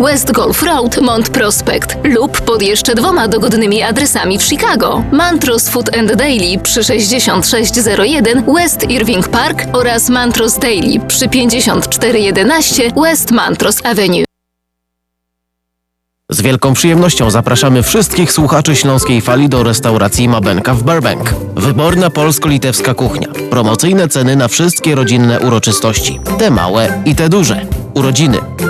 West Golf Road, Mont Prospect lub pod jeszcze dwoma dogodnymi adresami w Chicago. Mantros Food and Daily przy 6601 West Irving Park oraz Mantros Daily przy 5411 West Mantros Avenue. Z wielką przyjemnością zapraszamy wszystkich słuchaczy Śląskiej Fali do restauracji Mabenka w Burbank. Wyborna polsko-litewska kuchnia. Promocyjne ceny na wszystkie rodzinne uroczystości. Te małe i te duże. Urodziny,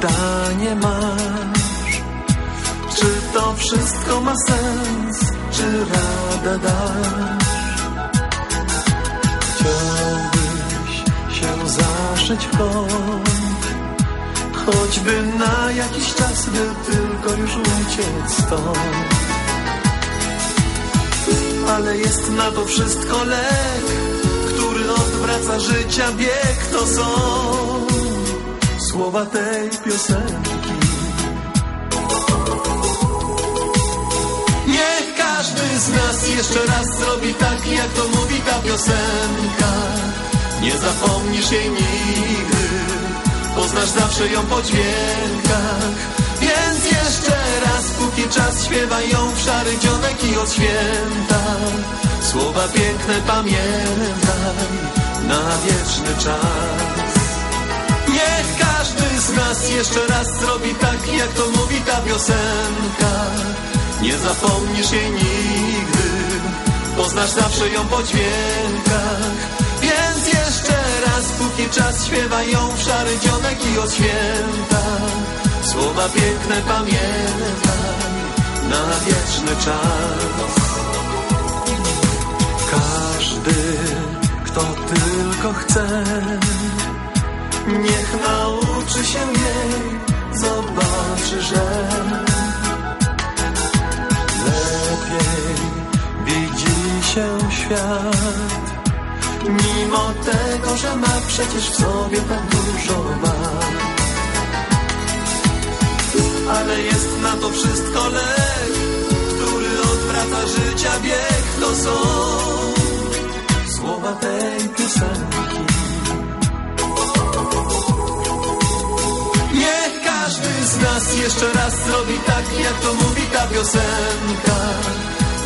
Pytanie masz, czy to wszystko ma sens, czy radę dasz? Chciałbyś się zaszyć w kąt, choćby na jakiś czas, by tylko już uciec stąd. Ale jest na to wszystko lek, który odwraca życia bieg, to są słowa tej piosenki. Niech każdy z nas jeszcze raz zrobi tak, jak to mówi ta piosenka. Nie zapomnisz jej nigdy, poznasz zawsze ją po dźwiękach. Więc jeszcze raz, póki czas śpiewaj ją w szary dzionek i od święta. Słowa piękne pamiętaj na wieczny czas. Z nas jeszcze raz zrobi tak, jak to mówi ta piosenka. Nie zapomnisz jej nigdy, poznasz zawsze ją po dźwiękach. Więc jeszcze raz, póki czas śpiewaj ją w szary dzionek i od święta. Słowa piękne pamiętaj na wieczny czas Każdy, kto tylko chce Niech nauczy się jej, zobaczy, że Lepiej widzi się świat. Mimo tego, że ma przecież w sobie tak dużo wad Ale jest na to wszystko lek Który odwraca życia bieg To są. Słowa tej piosenki każdy z nas jeszcze raz zrobi tak, jak to mówi ta piosenka.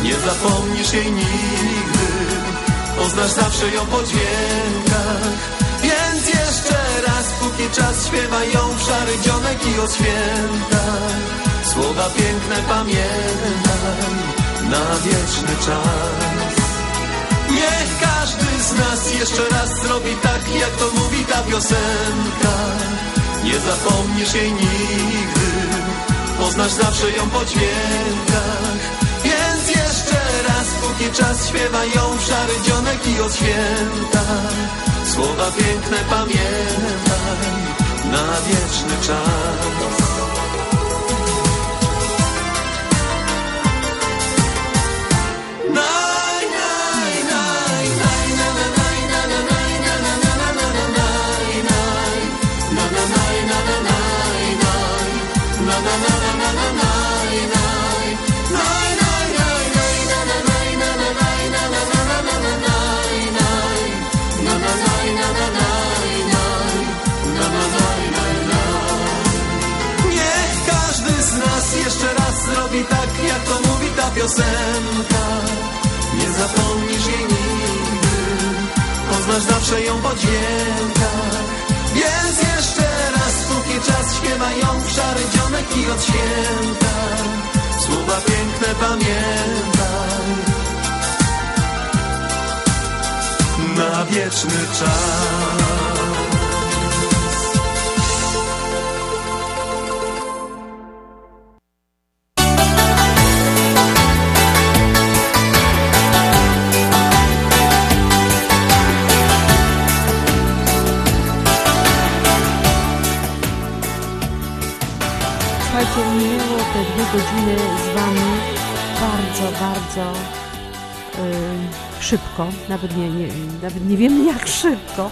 Nie zapomnisz jej nigdy Poznasz zawsze ją po dźwiękach. Więc jeszcze raz, póki czas śpiewa ją w szary dzionek i o świętach. Słowa piękne pamiętaj na wieczny czas. Niech każdy z nas jeszcze raz zrobi tak, jak to mówi ta piosenka Nie zapomnisz jej nigdy. Poznasz zawsze ją po dźwiękach. Więc jeszcze raz, póki czas śpiewa ją w szary dzionek i od święta. Słowa piękne pamiętaj na wieczny czas piosenka. Nie zapomnisz jej nigdy, poznasz zawsze ją po dźwiękach. Więc jeszcze raz, póki czas śpiewa ją w szary dzionek i od święta. Słowa piękne pamiętaj na wieczny czas. Godziny z Wami bardzo, bardzo y, szybko. Nawet nie, nie, nawet nie wiemy jak szybko.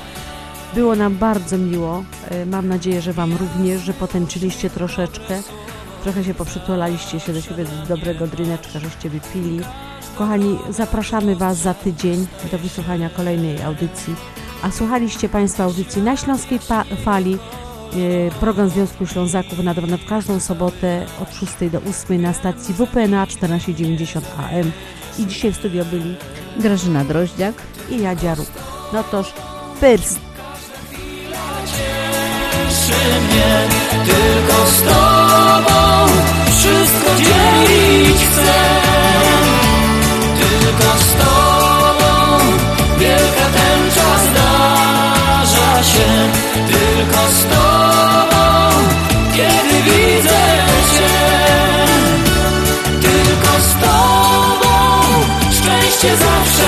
Było nam bardzo miło. Y, mam nadzieję, że Wam również, że potęczyliście troszeczkę. Trochę się poprzytulaliście się do siebie z dobrego drineczka, żeście wypili. Kochani, zapraszamy Was za tydzień do wysłuchania kolejnej audycji. A słuchaliście Państwo audycji na Śląskiej Fali. E, program Związku Ślązaków nadawany w każdą sobotę od 6 do 8 na stacji WPNA 1490 AM. I dzisiaj w studio byli Grażyna Droździak i Jadzia Ruk. No toż, pyrst! Cieszy mnie, tylko z Tobą wszystko dzielić chcę. Tylko z Tobą wielka ten zdarza się, tylko z Tobą. pictures